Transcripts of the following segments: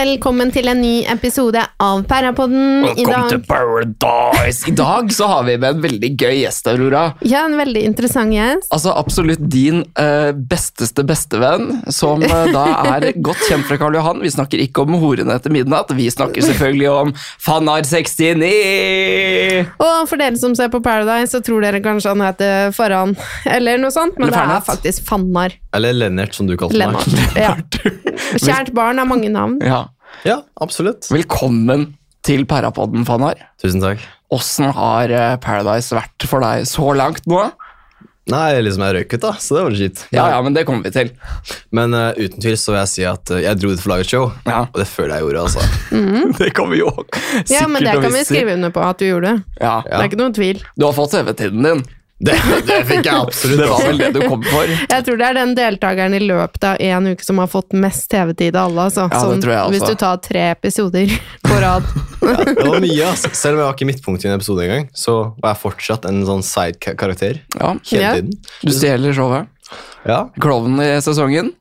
Velkommen til en ny episode av Perrapodden. I Welcome to paradise! I dag så har vi med en veldig gøy gjest, Aurora. Ja, en veldig interessant gjest. Altså absolutt din eh, besteste bestevenn, som eh, da er godt kjent fra Karl Johan. Vi snakker ikke om horene etter midnatt, vi snakker selvfølgelig om Fannar 69! Og for dere som ser på Paradise, så tror dere kanskje han heter Farhan, eller noe sånt, men Eller det er faktisk Fannar Eller Lennart, som du kalte meg. Lennart. Ja. Kjært barn har mange navn. Ja. Ja, absolutt. Velkommen til Parapodden, Fannar. Tusen takk. Åssen har eh, Paradise vært for deg så langt nå? Nei, liksom jeg røyk ut, da, så det var kjipt. Ja, ja, men det kommer vi til. Men uh, uten tvil så vil jeg si at uh, jeg dro ut for å lage et show, Ja. og det føler jeg gjorde, altså. Det kommer jo Ja, men det kan vi skrive under på at du gjorde. Ja. Det er ikke noen tvil. Du har fått TV-tiden din. Det, det fikk jeg absolutt. Det var vel det du kom for. Jeg tror det er den deltakeren i løpet av en uke som har fått mest TV-tid av alle. Altså. Ja, det tror jeg også. Hvis du tar tre episoder på rad. Ja, det var mye, altså. Selv om jeg var ikke midtpunkt i en episode engang, så var jeg fortsatt en sånn side-karakter Ja, hele Ja. tiden. Du stjeler showet. Ja, Klovnen i sesongen.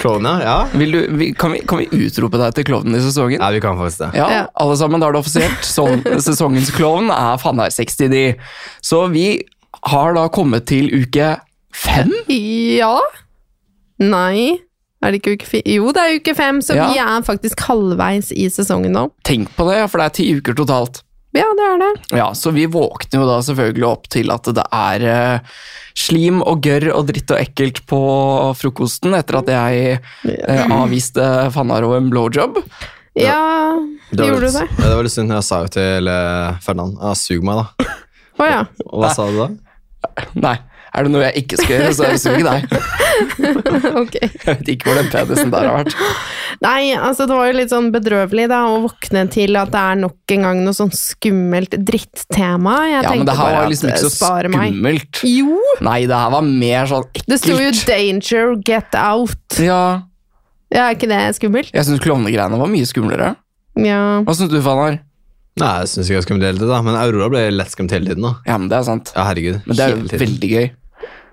Klovnen, ja. ja. Vil du, kan, vi, kan vi utrope deg til klovnen i sesongen? Nei, vi kan faktisk det. Ja, Ja. alle sammen, da er det offisielt. Sånn, sesongens klovn er Fannar 69. Så vi har da kommet til uke fem. Ja? Nei. Er det ikke uke fire? Jo, det er uke fem, så Ja. vi er faktisk halvveis i sesongen nå. Tenk på det, for det er ti uker totalt. Ja, det er det. Ja, Så vi våkner jo da selvfølgelig opp til at det er eh, slim og gørr og dritt og ekkelt på frokosten etter at jeg eh, avviste Fannaro en blowjob. Ja, Det gjorde du det? Ja, det var litt synd. Jeg sa jo til eh, Ferdinand ja, sug meg, da. Å ja. Hva sa du da? Nei, er det noe jeg ikke skal gjøre, så er det sug deg. ok. Jeg vet ikke hvor den penisen der har vært. Nei, altså det var jo litt sånn bedrøvelig da, å våkne til at det er nok en gang noe sånn skummelt drittema. Jeg Ja, men det her er liksom ikke så skummelt. meg. Jo! Nei, det her var mer sånn ekkelt. Det sto jo 'danger, get out'. Ja, Ja, er ikke det skummelt? jeg syns klovnegreiene var mye skumlere. Ja. Hva syns du, Fannar? Nei, jeg syns ikke jeg skal dele det, da. Men Aurora ble lett skremt hele tiden, da. Ja, men det er sant. Ja, herregud. Men det er jo veldig gøy.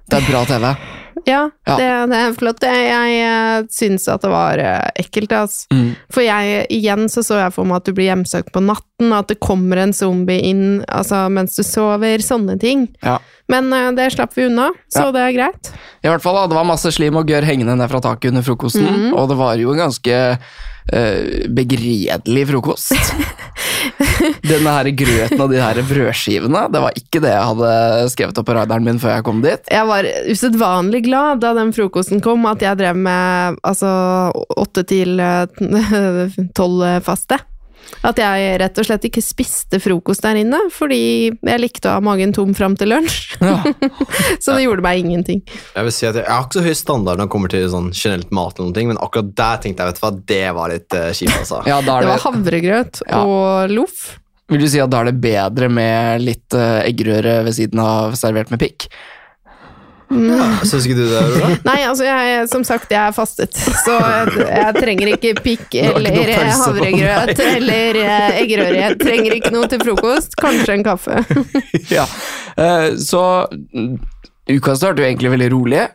Det er bra TV. Ja, Ja. Det, det er flott. Jeg, jeg eh, syns at det var eh, ekkelt, altså. Mm. For jeg, igjen så så jeg for meg at du blir hjemsøkt på natten, at det kommer en zombie inn altså, mens du sover, sånne ting. Ja. Men eh, det slapp vi unna, så Ja. det er greit. I hvert fall, da, Det var masse slim og gørr hengende ned fra taket under frokosten, mm. og det var jo en ganske begredelig frokost. Denne her grøten og de her brødskivene, det var ikke det jeg hadde skrevet opp på radaren min før jeg kom dit. Jeg var usedvanlig glad da den frokosten kom, at jeg drev med altså åtte til eh, tolv faste. At jeg rett og slett ikke spiste frokost der inne, fordi jeg likte å ha magen tom fram til lunsj. Ja. Så det gjorde meg ingenting. Jeg vil si at jeg, jeg har ikke så høy standard når det kommer til sånn generelt mat, eller noen ting, men akkurat der tenkte jeg vet du hva, det var litt uh, kjipt. altså. Ja, det... Det var havregrøt Ja. og loff. vil du si at da er det bedre med litt uh, eggerøre ved siden av servert med pikk? Syns ikke du det, Aurora? Nei, altså, jeg, som sagt, jeg er fastet, så jeg, jeg trenger ikke pikk eller havregrøt eller eh, eggerøre. Jeg trenger ikke noe til frokost. Kanskje en kaffe. ja. Eh, så mm, uka starter jo egentlig veldig rolig.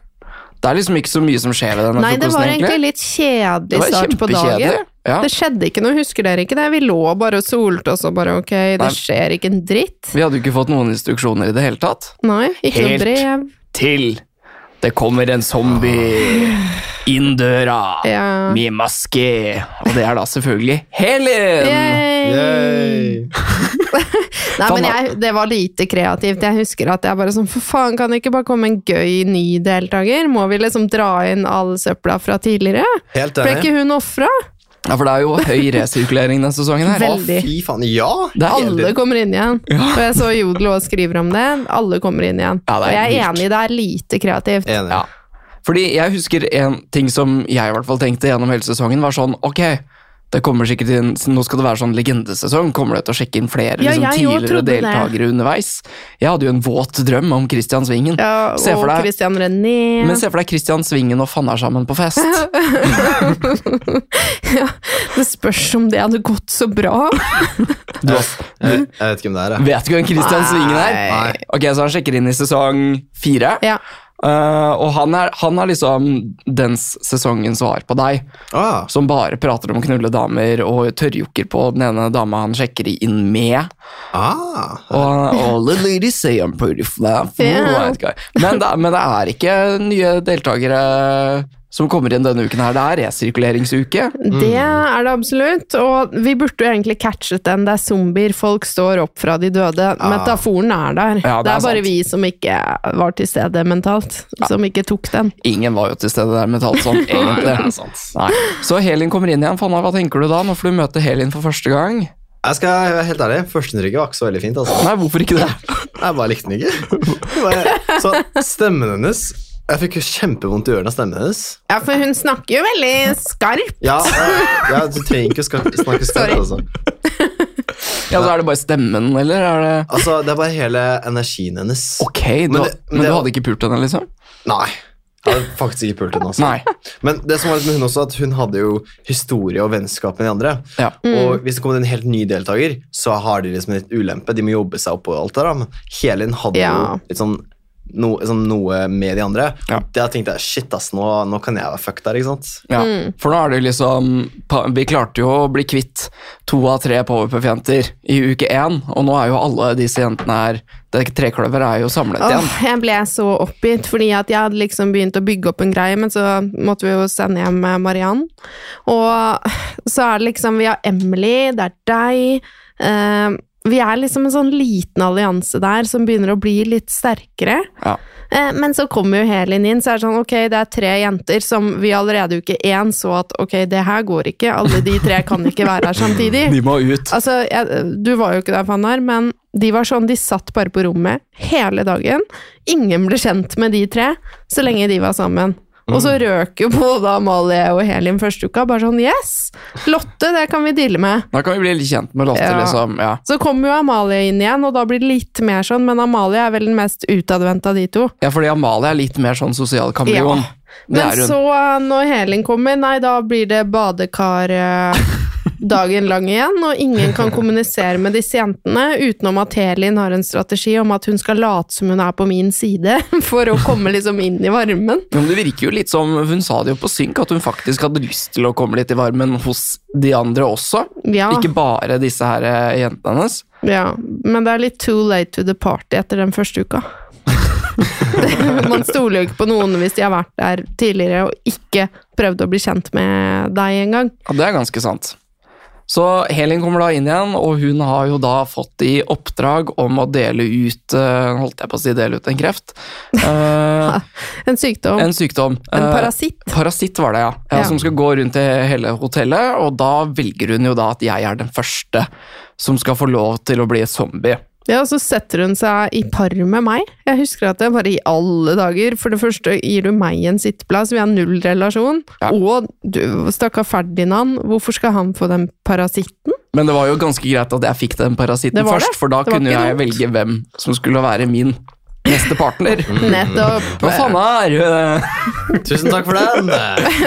Det er liksom ikke så mye som skjer ved denne Nei, det var egentlig litt kjedelig start på dagen. Ja. Det skjedde ikke noe, husker dere ikke det? Vi lå bare og solte oss og bare ok, det Nei. skjer ikke en dritt. Vi hadde jo ikke fått noen instruksjoner i det hele tatt. Nei, ikke Helt. noe brev. Til det kommer en zombie inn døra Ja. med maske. Og det er da selvfølgelig Helen! Yay! Yay. Nei, men jeg, det var lite kreativt. Jeg husker at jeg bare sånn, for faen, kan det ikke bare komme en gøy ny deltaker? Må vi liksom dra inn all søpla fra tidligere? Helt Ble enig. ikke hun ofra? Ja, for det er jo høy resirkulering denne sesongen her. Veldig. Å, fy faen. Ja! Det er Alle kommer inn igjen. Og jeg så Jodel også skriver om det. Alle kommer inn igjen. Ja, er og jeg er enig, det er lite kreativt. Enig. Ja. Fordi jeg husker en ting som jeg i hvert fall tenkte gjennom hele sesongen, var sånn ok, det kommer sikkert inn, Nå skal det være sånn legendesesong. Kommer det til å sjekke inn flere Ja, liksom, tidligere det. deltakere underveis? Jeg hadde jo en våt drøm om Christian Svingen. Ja, Se for og deg- Christian René. Men se for deg Christian Svingen og Fannar sammen på fest. ja, det spørs om det hadde gått så bra. Du, Jeg, jeg vet ikke hvem det er. jeg. vet du hvem Christian Svingen er? Nei. Ok, Så han sjekker inn i sesong fire. Ja. Eh, og han er, han er liksom dens sesongens svar på deg, Ah, som bare prater om å knulle damer og tørrjokker på den ene dama han sjekker inn med. ah. Og all the ladies say I'm pretty fluffy. Yeah. Men, det, men det er ikke nye deltakere som kommer inn denne uken her. Det er resirkuleringsuke. Det er det absolutt, og vi burde jo egentlig catchet den. Det er zombier, folk står opp fra de døde. Metaforen er der. Ja, det det, er er bare sant. vi som ikke var til stede mentalt, som ikke tok den. Ingen var jo til stede der mentalt sånn, egentlig. Nei. Så Helin kommer inn igjen. Fanna, hva tenker du da? Nå får du møte Helin for første gang. Jeg skal være helt ærlig, Førsteinntrykket var ikke så veldig fint. altså. Nei, hvorfor ikke det? Jeg bare likte den ikke. Så Stemmen hennes Jeg fikk kjempevondt i ørene av stemmen hennes. Ja, for hun snakker jo veldig skarpt. Ja, ja Du trenger ikke å snakke skarpt, altså. Ja, så Er det bare stemmen, eller er det Altså, Det er bare hele energien hennes. Ok, du, Men det- men men det- du hadde ikke pult henne, liksom? Nei. Jeg hadde faktisk ikke pult henne. Altså. Nei. Men det som var litt med hun også, at hun hadde jo historie og vennskap med de andre. Ja. Og hvis det kommer en helt ny deltaker, så har de liksom litt ulempe. De må jobbe seg opp og alt det der. Men Helin hadde Ja. jo litt sånn noe, sånn noe med de andre. Ja. Da tenkte jeg shit, ass, nå, nå kan jeg være fucked der, ikke sant? Ja, for nå er det liksom Vi klarte jo å bli kvitt to av tre Powerpuff-jenter i uke én, og nå er jo alle disse jentene her Det trekløveret er jo samlet igjen. Åh, jeg ble så oppgitt, fordi at jeg hadde liksom begynt å bygge opp en greie, men så måtte vi jo sende hjem med Mariann. Og så er det liksom Vi har Emily, det er deg. eh, vi er liksom en sånn liten allianse der som begynner å bli litt sterkere. Ja. Eh, Men så kommer jo Helin inn, så er det sånn, ok, det er tre jenter som vi allerede uke én så at ok, det her går ikke, alle de tre kan ikke være her samtidig. De må ut. Altså, jeg, du var jo ikke der, Fannar, men de var sånn, de satt bare på rommet hele dagen. Ingen ble kjent med de tre, så lenge de var sammen. Og så røk jo både Amalie og Helin første uka, bare sånn yes! Lotte, det kan vi deale med. Da kan vi bli litt kjent med Lotte, Ja. liksom. Ja. Så kommer jo Amalie inn igjen, og da blir det litt mer sånn, men Amalie er vel den mest utadvendte av de to. ja, fordi Amalie er litt mer sånn sosial kameleon. Ja. Men så, eh, når Helin kommer, nei, da blir det badekar eh, dagen lang igjen, og ingen kan kommunisere med disse jentene utenom at Helin har en strategi om at hun skal late som hun er på min side, for å komme liksom inn i varmen. Men det virker jo litt som Hun sa det jo på synk, at hun faktisk hadde lyst til å komme litt i varmen hos de andre også. Ja, Ikke bare disse her eh, jentene hennes. ja, men det er litt too late to the party etter den første uka. Man stoler jo ikke på noen hvis de har vært der tidligere og ikke prøvd å bli kjent med deg engang. Ja, det er ganske sant. Så Helin kommer da inn igjen, og hun har jo da fått i oppdrag om å dele ut eh, Holdt jeg på å si dele ut en kreft? Uh, En sykdom. en sykdom. En parasitt. parasitt. Parasitt var det, ja. ja. Ja. Som skal gå rundt i hele hotellet, og da velger hun jo da at jeg er den første som skal få lov til å bli zombie. Ja, og så setter hun seg i par med meg. Jeg husker at det bare i alle dager. For det første gir du meg en sitteplass, vi har null relasjon. Ja. Og du, stakkar Ferdinand, hvorfor skal han få den parasitten? Men det var jo ganske greit at jeg fikk den parasitten først, for da kunne jeg velge hvem som skulle være min neste partner. Nettopp. Hva faen er det? Tusen takk for den!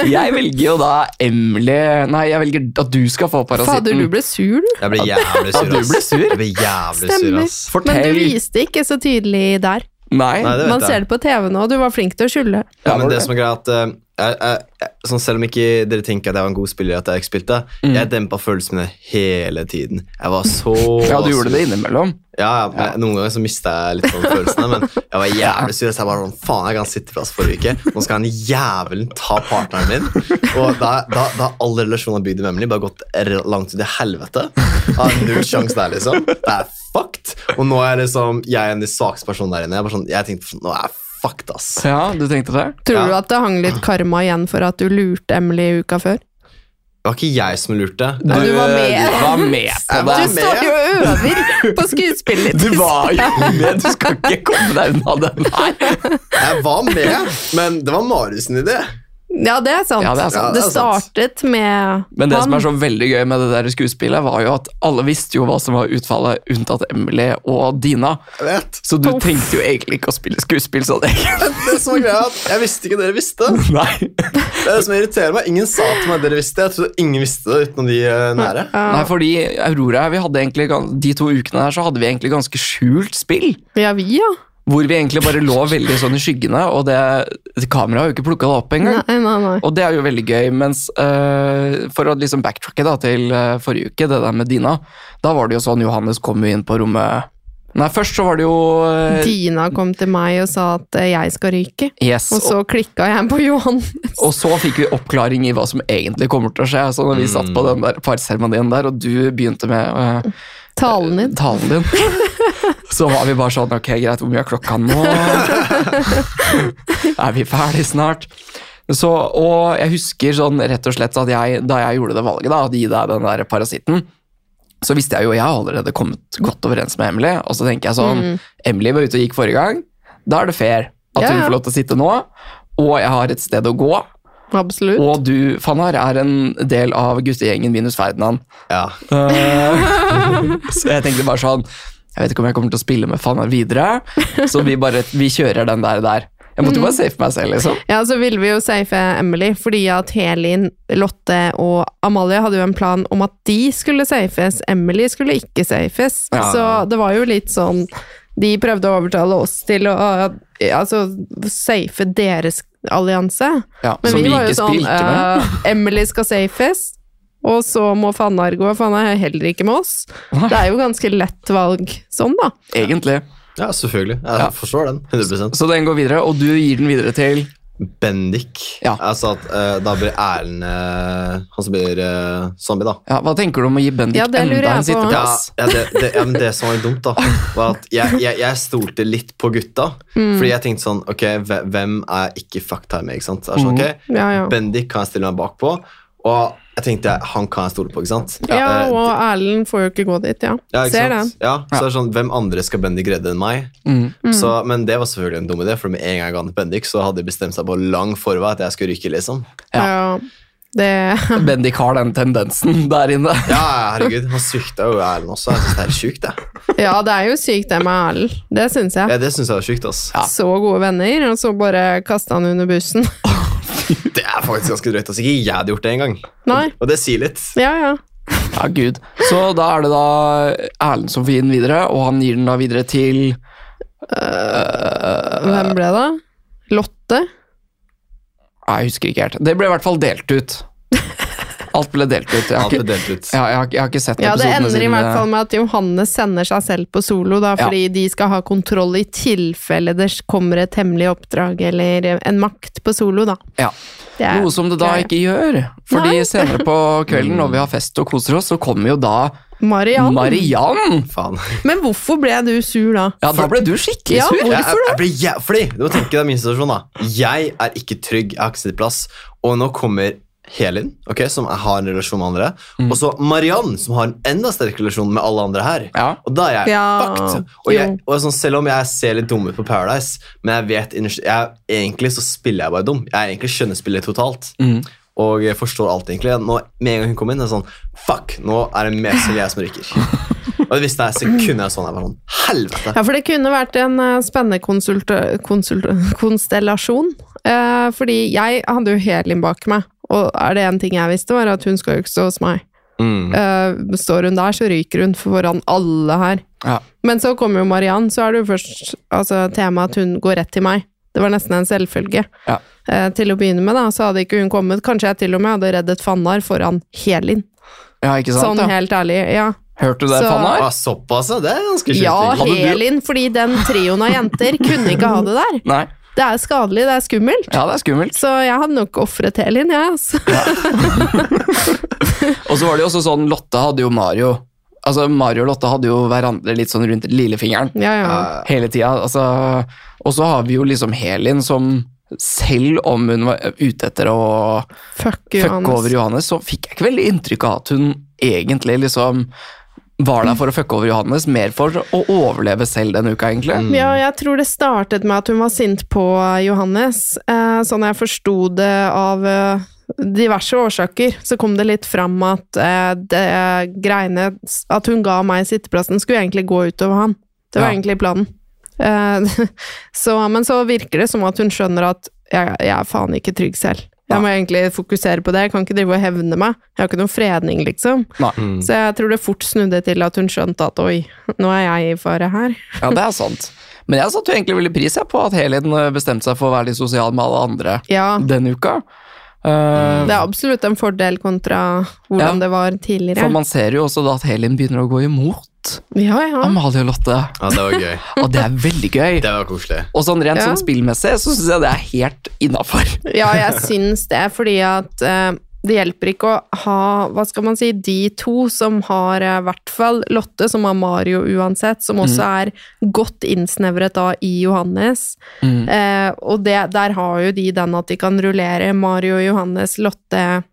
Jeg velger jo da Emily Nei, jeg velger at du skal få parasitten. Fader, du ble sur, du. Jeg ble jævlig sur. Ja, du ass. ble sur? Jeg ble jævlig sur, Stemmer. ass. Men du viste ikke så tydelig der. Nei. Nei, det Man ser det på TV nå, du var flink til å skylde. Ja, men det som er greia, at eh, jeg, jeg, sånn Selv om ikke dere tenker at jeg var en god spiller, at jeg ikke spilte, jeg dempa følelsene mine hele tiden. Jeg var så Ja, du gjorde det innimellom. Ja, ja, men Noen ganger så mista jeg litt sånn følelsene, men jeg var jævlig sur. Så jeg bare sånn, faen, jeg kan sitte plass forrige uke. Nå skal han jævelen ta partneren min. Og da da- da har all relasjoner bygd i Memely bare gått r- langt ut i helvete. Jeg har null sjanse der, liksom. Det er fucked. Og nå er liksom jeg er de svakeste personene der inne. Jeg, bare sånn, jeg tenkte sånn, nå er jeg fucked, ass. Ja, du tenkte det? Tror Ja. du at det hang litt karma igjen for at du lurte Emily uka før? Det var ikke jeg som lurte. Du var med. Du var med på det. Du står jo og øver på skuespillet Du var jo med, du skal ikke komme deg unna den her. Jeg var med, men det var Marius idé. Ja, det er sant. Ja, det er sant. Ja, det det er sant. startet med Men det han. som er så veldig gøy med det der skuespillet, var jo at alle visste jo hva som var utfallet, unntatt Emily og Dina. Jeg vet. Så du Uff. tenkte jo egentlig ikke å spille skuespill sånn. Det som var greia, at jeg visste ikke dere visste. Nei. Det er det som irriterer meg. Ingen sa til meg at dere visste. Jeg trodde ingen visste det utenom de eh, nære. Ja. Nei, fordi Aurora, vi hadde egentlig, de to ukene her så hadde vi egentlig ganske skjult spill. Ja, vi, ja. Hvor vi egentlig bare lå veldig sånn i skyggene, og det, kameraet har jo ikke plukka det opp engang. Nei, nei, nei. Og det er jo veldig gøy, mens uh, for å liksom backtracke da, til uh, forrige uke, det der med Dina, da var det jo sånn Johannes kom jo inn på rommet Nei, først så var det jo uh, Dina kom til meg og sa at jeg skal ryke, Yes, og så klikka jeg på Johannes. Og så fikk vi oppklaring i hva som egentlig kommer til å skje. Så når vi satt på den der parseremonien der, og du begynte med Talen din. talen din, så var vi bare sånn Ok, greit, hvor mye er klokka nå? er vi ferdig snart? Så, og jeg husker sånn rett og slett at jeg, da jeg gjorde det valget, da, å gi deg den der parasitten, så visste jeg jo jeg har allerede kommet godt overens med Emily, og så tenker jeg sånn Emily var ute og gikk forrige gang, da er det fair at Ja, hun får lov til å sitte nå, og jeg har et sted å gå. Absolutt. Og du, Fannar, er en del av guttegjengen minus Ferdinand. Ja. Uh, så jeg tenkte bare sånn Jeg vet ikke om jeg kommer til å spille med Fannar videre, så vi bare vi kjører den der der. Jeg måtte jo bare safe meg selv, liksom. Ja, så ville vi jo safe Emily, fordi at Helin, Lotte og Amalie hadde jo en plan om at de skulle safes. Emily skulle ikke safes. Ja. Så det var jo litt sånn De prøvde å overtale oss til å altså, safe deres allianse. Ja, Men som vi, vi var jo sånn uh, Emily skal safest, og så må Fannar gå. Fannar er heller ikke med oss. Nei. Det er jo ganske lett valg sånn, da. Egentlig. ja, selvfølgelig. Jeg Ja. forstår den. 100% Så den går videre, og du gir den videre til Bendik. Ja. Altså at uh, da blir Erlend uh, han som blir uh, zombie, da. ja, Hva tenker du om å gi Bendik Ja, det enda en sitteplass? ja, det, det, ja, men det som var dumt, da, var at jeg, jeg, jeg stolte litt på gutta. Fordi jeg tenkte sånn Ok, hvem er ikke fucked her med? ikke sant? Så er sånn, ok, Ja, ja. Bendik kan jeg stille meg bakpå, og jeg tenkte han kan jeg stole på. ikke sant? Ja, ja og Erlend får jo ikke gå dit, ja. ja, ikke Ser den. sant? Ja, så er det sånn, Hvem andre skal Bendik redde enn meg? Mm. Så, men det var selvfølgelig en dum idé, for med en gang jeg ga den til Bendik, så hadde de bestemt seg på lang forvei at jeg skulle ryke. liksom. Ja. Ja. Det Bendik har den tendensen der inne. Ja, herregud, Han svikta jo Erlend også. Jeg synes Det er sjukt, det. Ja, det er jo sykt det med Erlend. Det syns jeg. Ja, det synes jeg var sykt, ass. Så gode venner, og så bare kasta han under bussen. Det er faktisk ganske drøyt. Altså, ikke jeg hadde gjort det engang. Og det sier litt. Ja, ja. Ja, gud. Så da er det da Erlend som får gi den videre, og han gir den da videre til Hvem ble det? Lotte? Nei, Jeg husker ikke helt. Det ble i hvert fall delt ut. Alt ble delt ut. Jeg har ikke, delt ut. ja, jeg har, jeg har ikke sett Ja, det ender i hvert eh, fall med at Johannes sender seg selv på solo, da, Ja. fordi de skal ha kontroll i tilfelle det kommer et hemmelig oppdrag eller en makt på solo, da. Ja. Er Noe som det da ikke gjør. Fordi Nei. senere på kvelden når vi har fest og koser oss, så kommer jo da Mariann. Mariann! Faen. Men hvorfor ble du sur da? Ja, da ble du skikkelig Ja, sur. Jeg, jeg, jeg blir jæv... Fordi, du må tenke deg min situasjon, da. Jeg er ikke trygg, jeg har ikke sitteplass, og nå kommer Helin, okay, som har en relasjon med andre, Mm. og så Mariann, som har en enda sterkere relasjon med alle andre her. Ja. Og da er jeg Ja, fucked. Og, jeg, og sånn, selv om jeg ser litt dum ut på Paradise, men jeg vet jeg, Egentlig så spiller jeg bare dum. Jeg er egentlig skjønnespiller totalt. Mm. Og jeg forstår alt, egentlig. Nå, med en gang hun kom inn, er det sånn Fuck, nå er det mest som jeg som ryker. og det visste jeg sekundet jeg så sånn Helvete! Ja, for det kunne vært en uh, spennende konsult, konsult, konstellasjon. Uh, fordi jeg hadde jo Helin bak meg, og er det en ting jeg visste, var at hun skal jo ikke stå hos meg. Mm. Uh, står hun der, så ryker hun foran alle her. Ja. Men så kommer jo Mariann, så er det jo først altså, temaet at hun går rett til meg. Det var nesten en selvfølge. Ja. Uh, til å begynne med, da, så hadde ikke hun kommet. Kanskje jeg til og med hadde reddet Fannar foran Helin. ja, ikke sant? Sånn ja. helt ærlig, ja. Hørte du det, Så- Fannar? Ja, såpass, ja. Det er ganske sjukt. Ja, Helin, fordi den trioen av jenter kunne ikke ha det der. Nei. Det er skadelig, det er skummelt. Ja, det er skummelt. Så jeg hadde nok ofret Helin, jeg, altså. Og så var det jo også sånn, Lotte hadde jo Mario. Altså, Mario og Lotte hadde jo hverandre litt sånn rundt lillefingeren Ja, ja. Eh, hele tida. Altså, og så har vi jo liksom Helin som selv om hun var ute etter å Fuck fucke Johannes. over Johannes, så fikk jeg ikke veldig inntrykk av at hun egentlig liksom var der for å fucke over Johannes, mer for å overleve selv denne uka, egentlig. Ja, jeg tror det startet med at hun var sint på Johannes. Eh, sånn jeg forsto det av eh, diverse årsaker, så kom det litt fram at eh, det greiene At hun ga meg sitteplassen, skulle egentlig gå utover han. Det var Ja. egentlig planen. Så, men så virker det som at hun skjønner at jeg, jeg er faen ikke trygg selv. Jeg må egentlig fokusere på det. Jeg kan ikke drive og hevne meg. Jeg har ikke noen fredning, liksom. Nei. mm. Så jeg tror det fort snudde til at hun skjønte at oi, nå er jeg i fare her. Ja, det er sant. Men jeg satte jo egentlig veldig pris på at Helin eh, bestemte seg for å være litt sosial med alle andre Ja, denne uka. Uh, det er absolutt en fordel kontra hvordan Ja. det var tidligere. for man ser jo også da at Helin begynner å gå imot Ja, ja. Amalie og Lotte, Ja, det var gøy. og det er veldig gøy. Det var koselig. Og sånn rent Ja. sånn spillmessig så syns jeg det er helt innafor. Ja, jeg syns det, fordi at uh, det hjelper ikke å ha, hva skal man si, de to som har i hvert fall Lotte, som har Mario uansett, som også er godt innsnevret da i Johannes. Mm. Eh, og det, der har jo de den at de kan rullere Mario, Johannes, Lotte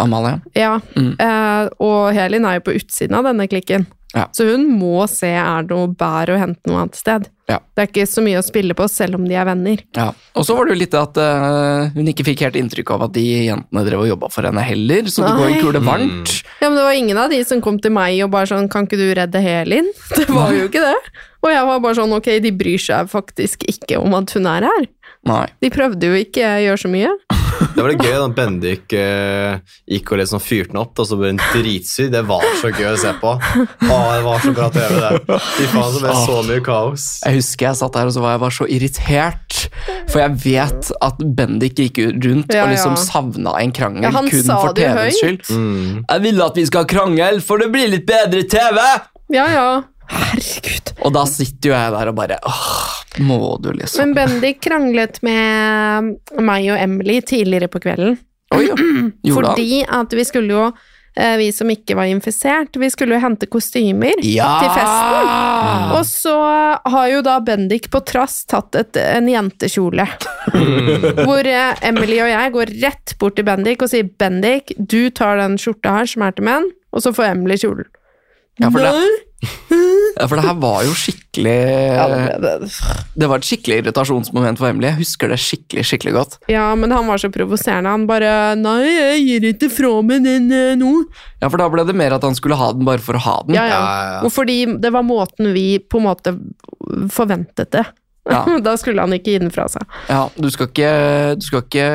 Amalie. Ja. Mm. Eh, og Helin er jo på utsiden av denne klikken. Ja. Så hun må se er det noe bær å hente noe annet sted. Ja. Det er ikke så mye å spille på, selv om de er venner. Ja. Og så var det jo litt det at uh, hun ikke fikk helt inntrykk av at de jentene drev og jobba for henne heller, så det går Nei. kule hvor det varmt. Ja, men det var ingen av de som kom til meg og bare sånn 'Kan ikke du redde Helin?' Det var jo ikke det. Og jeg var bare sånn 'Ok, de bryr seg faktisk ikke om at hun er her'. Nei. De prøvde jo ikke å gjøre så mye. Det var det gøy da Bendik uh, gikk og liksom fyrte den opp, og så ble den dritsur. Det var så gøy å se på. Å, det var så bra TV, det. Fy faen, så ble så mye kaos. Jeg husker jeg satt der og så var jeg bare så irritert, for jeg vet at Bendik gikk rundt Ja, og liksom ja. savna en krangel Ja, kun for TVs skyld. Mm. Jeg vil at vi skal ha krangel, for det blir litt bedre TV! Ja, ja. Herregud. Og da sitter jo jeg der og bare åh, må du liksom Men Bendik kranglet med meg og Emily tidligere på kvelden. Oi, ja. Gjorde han? Fordi at vi skulle jo, eh, vi som ikke var infisert, vi skulle jo hente kostymer Ja! til festen. Og så har jo da Bendik på trass tatt et, en jentekjole. Hvor eh, Emily og jeg går rett bort til Bendik og sier 'Bendik, du tar den skjorta her som er til menn', og så får Emily kjolen. Ja, for det-. Ja, for det her var jo skikkelig Ja, det ble det. Det var et skikkelig irritasjonsmoment for Emily. Jeg husker det skikkelig, skikkelig godt. ja, men han var så provoserende. Han bare 'Nei, jeg gir ikke fra meg den eh, nå'. Ja, for da ble det mer at han skulle ha den bare for å ha den. Ja, ja. Ja, ja, ja. Og fordi det var måten vi på en måte forventet det. Ja. Da skulle han ikke gi den fra seg. Ja, du skal ikke, du skal ikke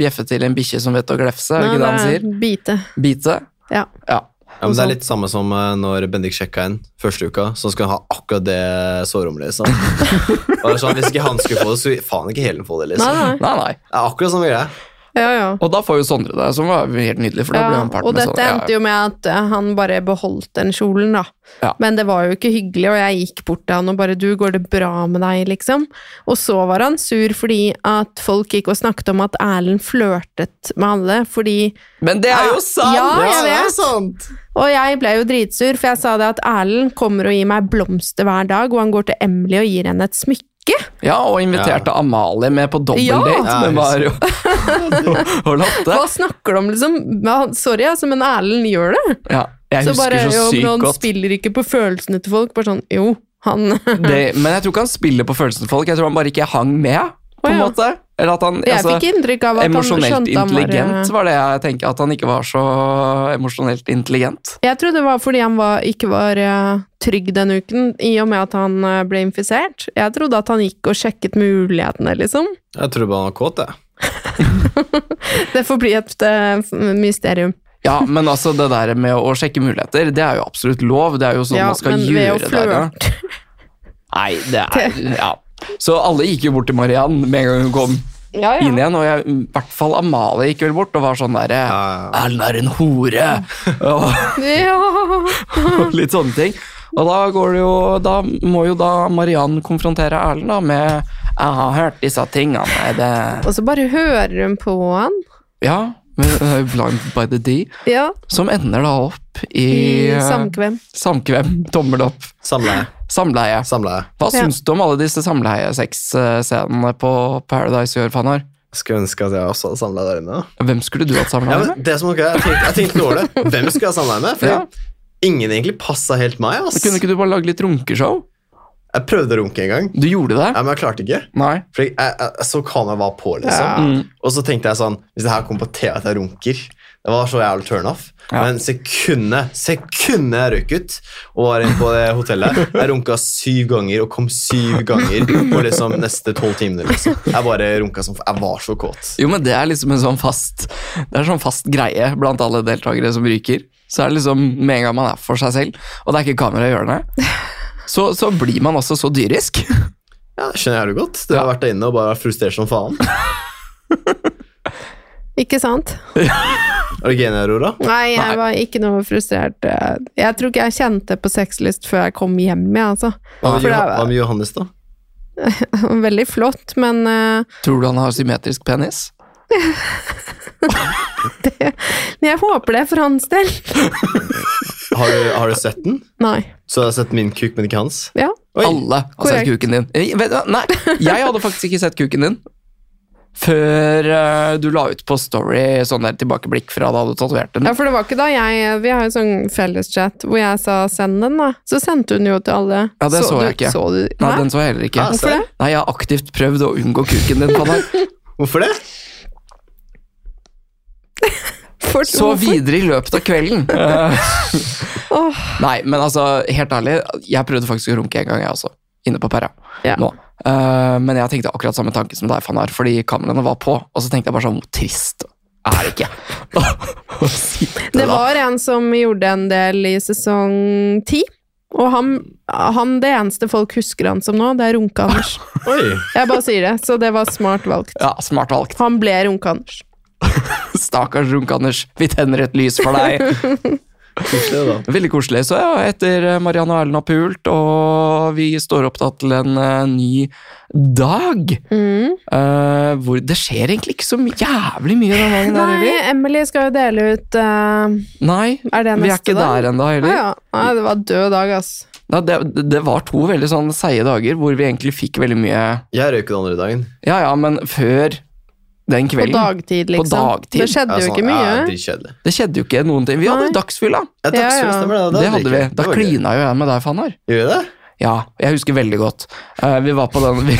bjeffe til en bikkje som vet å glefse, er det ikke det han sier? Bite. Bite? Ja. Ja. Ja, men Det er litt samme som eh, når Bendik sjekka inn første uka, så skal han ha akkurat det sårommet liksom. Sånn, Hvis ikke han skulle få det, så faen ikke Helen få det. Nei, liksom. nei. Nei, nei. Det er akkurat samme greie. Ja, ja. Og da får jo Sondre det, som var helt nydelig, for da ble Ja, han part og dette sånn, Ja, endte jo med at eh, han bare beholdt den kjolen, da. Ja. Men det var jo ikke hyggelig, og jeg gikk bort til han og bare 'du, går det bra med deg', liksom? Og så var han sur fordi at folk gikk og snakket om at Erlend flørtet med alle, fordi Men det er jo sant! Ja, jeg det er sant! Og jeg ble jo dritsur, for jeg sa det at Erlend kommer og gir meg blomster hver dag, og han går til Emily og gir henne et smykke. Ja, og inviterte Amalie med på dobbeldate Ja. med Mario og Lotte. Hva snakker du om, liksom? Sorry, altså, men Erlend gjør det. Ja, jeg Så husker bare, så jo, men han godt. spiller ikke på følelsene til folk. Bare sånn, jo, han Det, men jeg tror ikke han spiller på følelsene til folk, jeg tror han bare ikke hang med, på en oh, ja. måte. Eller at han Jeg altså, fikk inntrykk av at han skjønte han var intelligent var det jeg tenker, at han ikke var så emosjonelt intelligent. Jeg tror det var fordi han var, ikke var eh, trygg den uken, i og med at han eh, ble infisert. Jeg trodde at han gikk og sjekket mulighetene, liksom. Jeg tror bare han var kåt, jeg. Det får bli et eh, mysterium. Ja, men altså det der med å sjekke muligheter, det er jo absolutt lov. Det er jo sånn ja, man skal men ved å flørte Nei, det er Ja. Så alle gikk jo bort til Mariann med en gang hun kom Ja, inn igjen, og jeg, i hvert fall Amalie gikk vel bort og var sånn derre Ja, ja. Erlend er en hore! og, og litt sånne ting. Og da går det jo Da må jo da Mariann konfrontere Erlend da med 'Jeg har hørt disse tingene'. Er det Og så bare hører hun på han. Ja, med uh, 'Blind by the D', Ja, som ender da opp i, i uh, samkvem. samkvem. Tommel opp. Samleie. Samleie. Samleie. Hva Ja. syns du om alle disse samleiesexscenene på Paradise i år, Fanar? Skulle ønske at jeg også hadde samleie der inne. Hvem skulle du hatt Ja, samleie men med? det som er jeg tenkte, jeg tenkte over det. Hvem skulle jeg ha samleie med? For Ja. ingen egentlig passa helt meg. ass. Kunne ikke du bare lage litt runkeshow? Jeg prøvde å runke en gang, Du gjorde det? ja, men jeg klarte ikke. Nei. For jeg, jeg, jeg, så kameraet var på, liksom. Mm. Og så tenkte jeg sånn Hvis det her kom på TV at jeg runker Det var så jævlig turnoff. Ja. Men sekundet sekundet jeg røyk ut og var inne på det hotellet Jeg runka syv ganger og kom syv ganger på liksom neste tolv timene. Liksom. Jeg bare runka som Jeg var så kåt. Jo, men det er liksom en sånn fast Det er sånn fast greie blant alle deltakere som ryker. Så er det liksom med en gang man er for seg selv, og det er ikke kamera i hjørnet, så, så blir man også så dyrisk. Ja, det skjønner jeg det godt. Du har vært der inne og bare vært frustrert som faen. Ikke sant? Er du ikke enig, Aurora? Nei, jeg Nei. var ikke noe frustrert. Jeg tror ikke jeg kjente på sexlyst før jeg kom hjem, jeg, altså. Hva med, er- hva med Johannes, da? Veldig flott, men uh, Tror du han har symmetrisk penis? jeg håper det for hans del. Har du, har du sett den? Nei. Så du har sett min kuk, men ikke hans? Ja. Oi. Alle har Korrekt. sett kuken din. Eh, du? Nei, jeg hadde faktisk ikke sett kuken din. Før uh, du la ut på Story sånn der tilbakeblikk fra da du tatoverte den. Ja, for det var ikke da jeg Vi har jo sånn felleschat hvor jeg sa 'send den', da. Så sendte hun jo til alle. Ja, det så så jeg ikke. Så du, Nei, nei? den så jeg heller ikke. Ja, Hvorfor det? Nei, jeg har aktivt prøvd å unngå kuken din. Hvorfor det? For, Så videre i løpet av kvelden. oh. Nei, men altså, helt ærlig, jeg prøvde faktisk å runke en gang, jeg også. Inne på Perra. Ja. Nå. Eh, men jeg tenkte akkurat samme tanke som deg, Fanar, fordi kameraene var på. Og så tenkte jeg bare sånn, hvor trist er det ikke? Å sitte det var en som gjorde en del i sesong ti. Og han, han Det eneste folk husker han som nå, det er Runke-Anders. Jeg bare sier det, så det var smart valgt. Ja, smart valgt. Han ble Runke-Anders. Stakkars Runk-Anders, vi tenner et lys for deg. Koselig, da. Veldig koselig. Så ja, etter eh, Marianne og Erlend har pult, og vi står opp da til en uh, ny dag, Mm. uh, hvor det skjer egentlig ikke så jævlig mye den dagen Nei, der, Emily skal jo dele ut uh, Nei, Er det vi er ikke dag? der ennå heller. heller. ja. Nei, det var død dag, ass. Ja, det, det var to veldig sånn seige dager hvor vi egentlig fikk veldig mye Jeg røyk den andre dagen. Ja ja, men før den På dagtid, dagtid, På liksom. dagtid. Det skjedde Ja, jo sånn, ikke mye. Ja, dritkjedelig. Det skjedde jo ikke noen ting. Vi hadde Nei. jo dagsfylla. Ja, Ja, dagsfylla, ja. stemmer det. Det hadde vi. Da Det klina jo jeg med deg, Fannar. Gjorde vi det? Ja, jeg husker veldig godt. Uh, vi var på den Vi,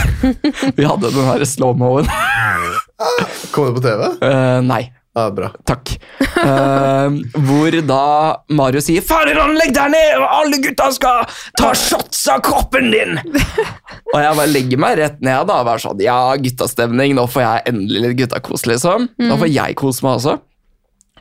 vi hadde den her slow-moen. Kom det på TV? Uh, nei. Ja, bra. Takk. Uh, hvor da Mario sier 'Faderland, legg deg ned, og alle gutta skal ta shots av kroppen din'. Og jeg bare legger meg rett ned da, og bare sånn 'Ja, guttastemning, nå får jeg endelig litt guttakos', liksom. Nå får jeg kose meg også.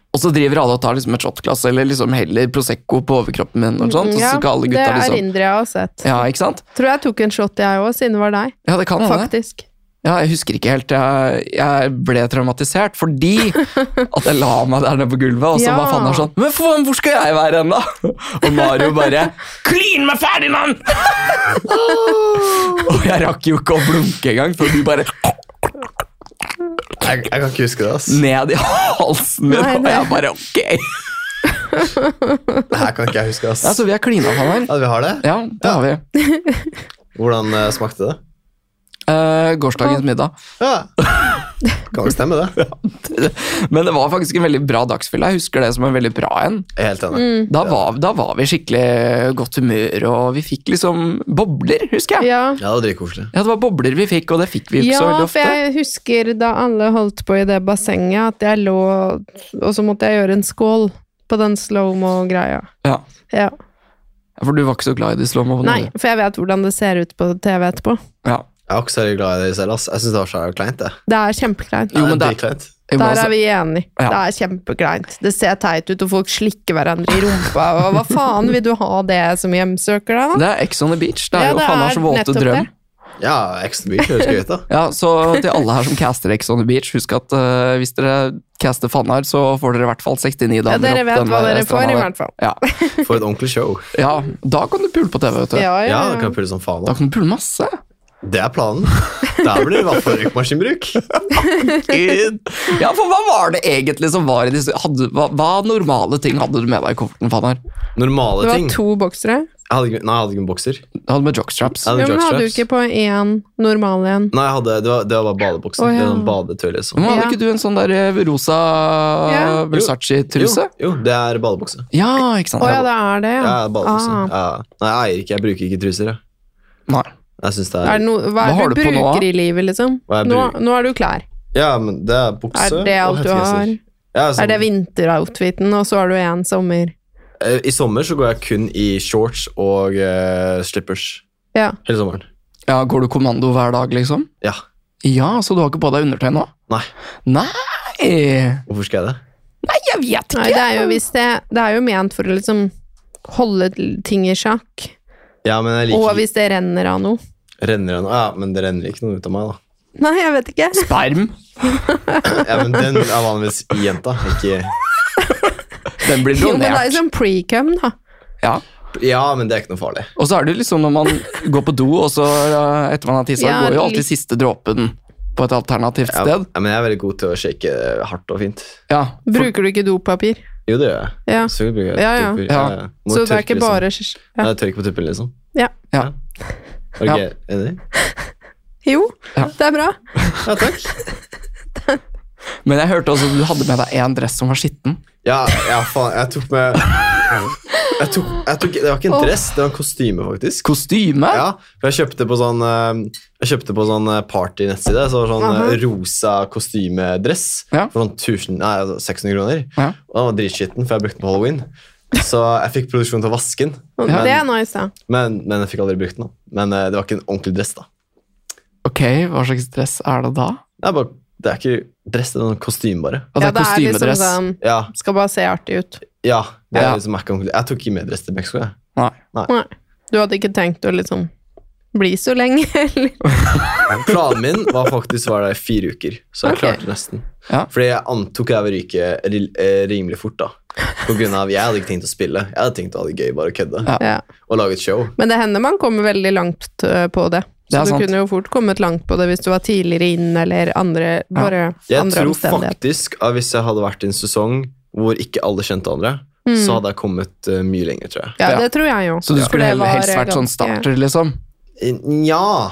Og så driver alle og tar liksom et shotglass eller liksom heller Prosecco på overkroppen min. og sånt, ja, så skal alle det gutta liksom erindrer jeg har sett. Ja, ikke sant? Tror jeg tok en shot, jeg òg, siden det var deg. Ja, det kan. Faktisk. Ja, jeg husker ikke helt. Jeg, jeg ble traumatisert fordi at jeg la meg der nede på gulvet, og så Ja. var Fannar sånn Men faen, hvor skal jeg være hen, da? Og Mario bare Klin ferdig mann! og jeg rakk jo ikke å blunke engang, for du bare Jeg, jeg kan ikke huske det. ass. ned i halsen min, og jeg bare ok. Det her kan ikke jeg huske. ass. Ja, så vi har klina, Fannar. Ja, vi har det? Ja, det har vi. Hvordan uh, smakte det? Uh, gårsdagens middag. Ja. Kan vel stemme, det. Men det var faktisk en veldig bra dagsfylle. Jeg husker det som en veldig bra en. Helt enig. Mm. Da var, da var vi skikkelig godt humør, og vi fikk liksom bobler, husker jeg. Ja. Ja, det var dritkoselig. Ja, det var bobler vi fikk, og det fikk vi ikke ja, så veldig ofte. Ja, for jeg husker da alle holdt på i det bassenget, at jeg lå Og så måtte jeg gjøre en skål på den slow-mo-greia. Ja. Ja. For du var ikke så glad i de slow mo Nei, for jeg vet hvordan det ser ut på TV etterpå. Ja. Jeg er ikke så glad i det selv. ass. Jeg syns det var så kleint. det. Det er kjempekleint. Jo, men det er må Der er vi enige. Ja. Det er kjempekleint. Det ser teit ut, og folk slikker hverandre i rumpa. Og hva faen, vil du ha det som hjemsøker deg, da? Det er Ex on the beach. Det er Ja, jo det faen er meg så våte nettopp drøm. det. Ja, Extra Beach høres gøy ut, da. Ja, så til alle her som caster Ex on the beach, husk at eh, hvis dere caster Fannar, så får dere i hvert fall 69 damer Ja, dere opp vet hva der dere får, stranda i der. hvert fall. Ja. For et ordentlig show. ja, da kan du pule på TV, vet du. Ja, ja, Ja, det kan jeg pule som faen Da da. kan du pule masse. Det er planen. Der blir det i hvert fall røykmaskinbruk. Ja, for hva var det egentlig som var i disse hadde, hva, hva normale ting hadde du med deg i kofferten, Fanar? Normale Det var ting. to boksere. Jeg hadde nei, jeg hadde ikke en bokser. Du hadde med jockstraps. Hadde Ja, men hadde du ikke på én normal en? Nei, jeg hadde, det, var, det var bare badebokser. Oh, ja. Det var badetøy, liksom. Men hadde Ja. ikke du en sånn der eh, rosa Ja. Versace-truse? Jo, jo, det er badebukse. Ja, ikke sant? Å ja, det er det, Ja, ja. badebukse. Ah. Ja. Nei, jeg eier ikke, jeg bruker ikke truser. Jeg, Nei. Jeg synes det Er er det no, hva Hva er har det du du på nå, bruker da? i livet, liksom? Nå, nå er du klar. Ja, men det er bukse Er det alt du har? hettegenser. Ja, sånn, Er det vinteroutfiten, og så har du én sommer? eh, I sommer så går jeg kun i shorts og uh, slippers. Ja. Hele sommeren. Ja, Går du kommando hver dag, liksom? Ja. Ja, så du har ikke på deg undertøy nå? Nei. Nei Hvorfor skal jeg det? Nei, jeg vet ikke! Nei, det er jo hvis det Det er jo ment for å liksom holde ting i sjakk. Ja, men jeg Og hvis det renner av noe. Renner av noe? Ja, men det renner ikke noe ut av meg, da. Nei, jeg vet ikke. Sperm. Ja, men den er vanligvis i jenta, ikke Den blir Jo, men det er jo sånn pre-cum, da. Ja. Ja, men det er ikke noe farlig. Og så er det jo liksom når man går på do, og så eh, etter man har tissa, Ja, går jo litt. alltid siste dråpen på et alternativt Ja, sted. ja, men jeg er veldig god til å shake hardt og fint. Ja, for, Bruker du ikke dopapir? Jo, det gjør jeg. Ja. Så, bruker Ja, ja. tupper. Ja. Må Så det er tørke, ikke liksom. bare Nei, ja. Nei, tørk på tuppen, liksom. ja. ja. Er du Ja. ikke enig? Jo, Ja. det er bra. Ja, takk. Men jeg hørte også at du hadde med deg en dress som var skitten. Ja, ja, faen, jeg tok med jeg tok, jeg tok, Det var ikke en dress, det var en kostyme, faktisk. Kostyme? Ja, for jeg kjøpte på sånn eh, Jeg kjøpte på sånn eh, party-nettside. Så sånn uh -huh. rosa kostymedress Ja. for sånn 1000, nei, altså 600 kroner. Ja. Og den var dritskitten, for jeg brukte den på halloween. Så jeg fikk produksjonen til å vaske den, Ja. Det er nice, da. men, men jeg fikk aldri brukt den. da. Men eh, det var ikke en ordentlig dress, da. Ok, hva slags dress er det da? Det er, bare, det er ikke dress, det er noen kostyme, bare. Altså, Ja, det er liksom kostymedress. sånn Ja, Skal bare se artig ut. ja, det er Ja. liksom ikke. Jeg tok ikke med dress til Mexico, jeg. Nei. Nei. Du hadde ikke tenkt å liksom bli så lenge, eller? Planen min var faktisk å være der i fire uker, så jeg okay. klarte nesten. Ja. Fordi jeg antok jeg ville ryke eh, rimelig fort, da. På grunn av, Jeg hadde ikke tenkt å spille, jeg hadde tenkt å ha det gøy, bare kødde. Ja. Ja. Og lage et show. Men det hender man kommer veldig langt øh, på det. Så du sant. kunne jo fort kommet langt på det hvis du var tidligere inn, eller andre, bare Jeg andre tror faktisk at hvis jeg hadde vært i en sesong hvor ikke alle kjente andre, så hadde jeg kommet uh, mye lenger, tror jeg. Ja, det tror jeg jo. Så du skulle heller helst vært sånn starter, liksom? Nja.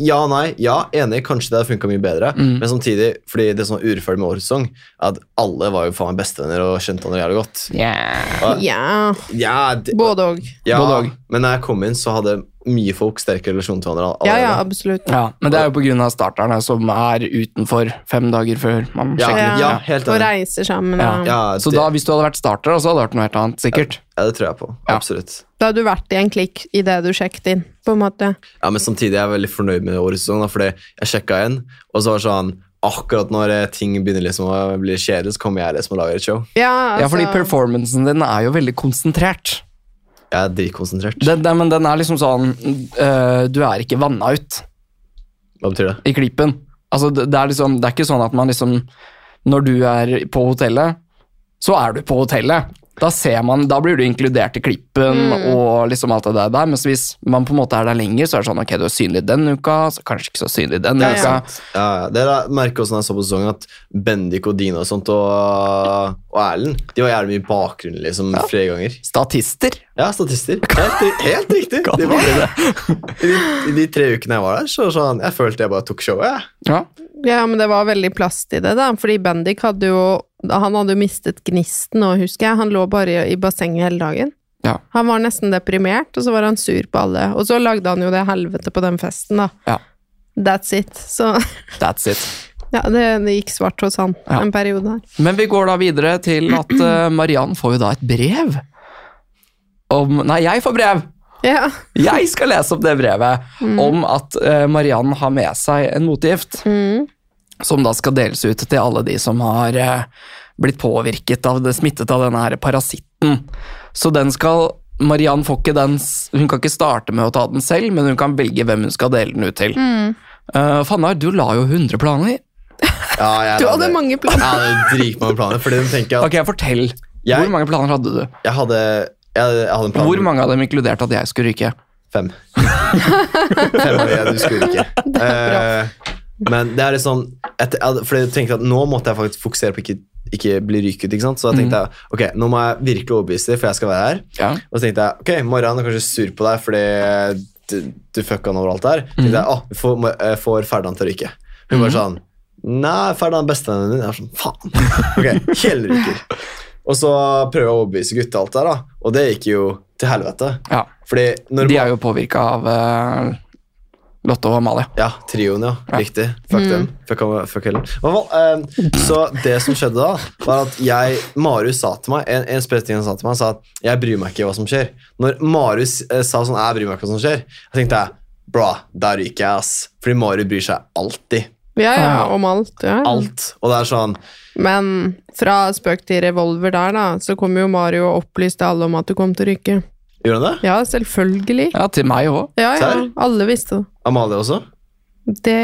Ja, nei. Ja, enig. Kanskje det hadde funka mye bedre. Mm. Men samtidig, fordi det som var urettferdig med årets sesong, at alle var jo faen meg bestevenner og kjente han jævlig godt. Yeah. Og, Ja, ja, det, både og. ja, men da jeg kom inn, så hadde mye folk sterk relasjon til hverandre Ja, ja, absolutt. Ja, men det er jo av starterne som er utenfor fem dager før man Ja, sjekker. ja, helt Og reiser sammen. Ja. Ja, det... Så da, hvis du hadde vært starter, så hadde det vært noe helt annet, sikkert. ja, det tror jeg på. Ja. Absolutt. Da hadde du vært i en klikk i det du sjekket inn, på en måte. Ja, Men samtidig er jeg veldig fornøyd med årets sesong, da, fordi jeg sjekka inn, og så var det sånn Akkurat når eh, ting begynner liksom å bli kjedelig, så kommer jeg liksom og lager et show. Ja, Ja, altså, fordi performancen din er jo veldig konsentrert. Jeg er dritkonsentrert. Den, den, men den er liksom sånn øh, Du er ikke vanna ut Hva betyr det? i klippen. Altså, det, det, er liksom, det er ikke sånn at man liksom Når du er på hotellet, så er du på hotellet. Da ser man, da blir du inkludert i klippen og liksom alt det der. Mens hvis man på en måte er der lenger, så er det sånn ok, du er synlig den uka, så kanskje ikke så synlig den Ja, uka. ja. Ja, Det da, merker også når jeg så på sesongen at Bendik og Dina og sånt og, og Erlend De var jævlig mye i bakgrunnen liksom flere ganger. Statister. Ja, statister. Helt, helt riktig. De var, I, de, de tre ukene jeg var der, så sånn, jeg følte jeg bare tok showet. Ja. Ja, men det var veldig plass til det, da. Fordi Bendik hadde jo Han hadde jo mistet gnisten nå, husker jeg. Han lå bare i, i bassenget hele dagen. Ja. Han var nesten deprimert, og så var han sur på alle. Og så lagde han jo det helvete på den festen, da. Ja. That's it. Så That's it. ja, det, det gikk svart hos han Ja. en periode her. Men vi går da videre til at uh, Mariann får jo da et brev. Om Nei, jeg får brev! Ja. Jeg skal lese opp det brevet om at uh, Mariann har med seg en motgift. Mm. Som da skal deles ut til alle de som har eh, blitt påvirket av det, smittet av denne her parasitten. Så den skal Mariann får ikke den Hun kan ikke starte med å ta den selv, men hun kan velge hvem hun skal dele den ut til. Mm. Uh, Fannar, du la jo 100 planer. Ja, jeg Du hadde mange planer. Jeg hadde dritmange planer. Fordi de tenker at Ok, fortell. Jeg- Hvor mange planer hadde du? jeg hadde, jeg, jeg hadde en plan Hvor mange av dem inkluderte at jeg skulle ryke? Fem. Fem av de du skulle ikke. Eh, men det er liksom sånn et, jeg tenkte at nå måtte jeg faktisk fokusere på ikke, ikke bli ryket. Ikke sant? Så da tenkte jeg ok, nå må jeg virkelig overbevise dem, for jeg skal være her. Ja. Og så tenkte jeg ok, Mariann er kanskje sur på deg fordi du, du fucka han over alt der. Så tenkte jeg, å, vi får, jeg får Ferdan til å ryke. Hun var sånn Nei, Ferdan er bestevennen din. Jeg var sånn, faen. Ok, Kjell ryker. Og så prøver jeg å overbevise gutta alt der, da. Og det gikk jo til helvete. ja. Fordi De er jo påvirka av uh, Lotte og Amalie. Ja, trioen, ja. Riktig. Fuck dem. Fuck, fuck Helen. I hvert fall, eh, så det som skjedde da, var at jeg Marius sa til meg En, en spesiell ting han sa til meg, sa at jeg bryr meg ikke hva som skjer. Når Marius eh, sa sånn Jeg bryr meg ikke hva som skjer, jeg tenkte jeg Bra, da ryker jeg, ass. Fordi Marius bryr seg alltid. Ja, ja, Ja. om alt. Ja. Alt. Og det er sånn Men fra spøk til revolver der, da, så kom jo Mario og opplyste alle om at du kom til å ryke. Gjorde han det? Ja, selvfølgelig. Ja, til meg òg. Ja, ja. Serr? Alle visste det. Amalie også? Det,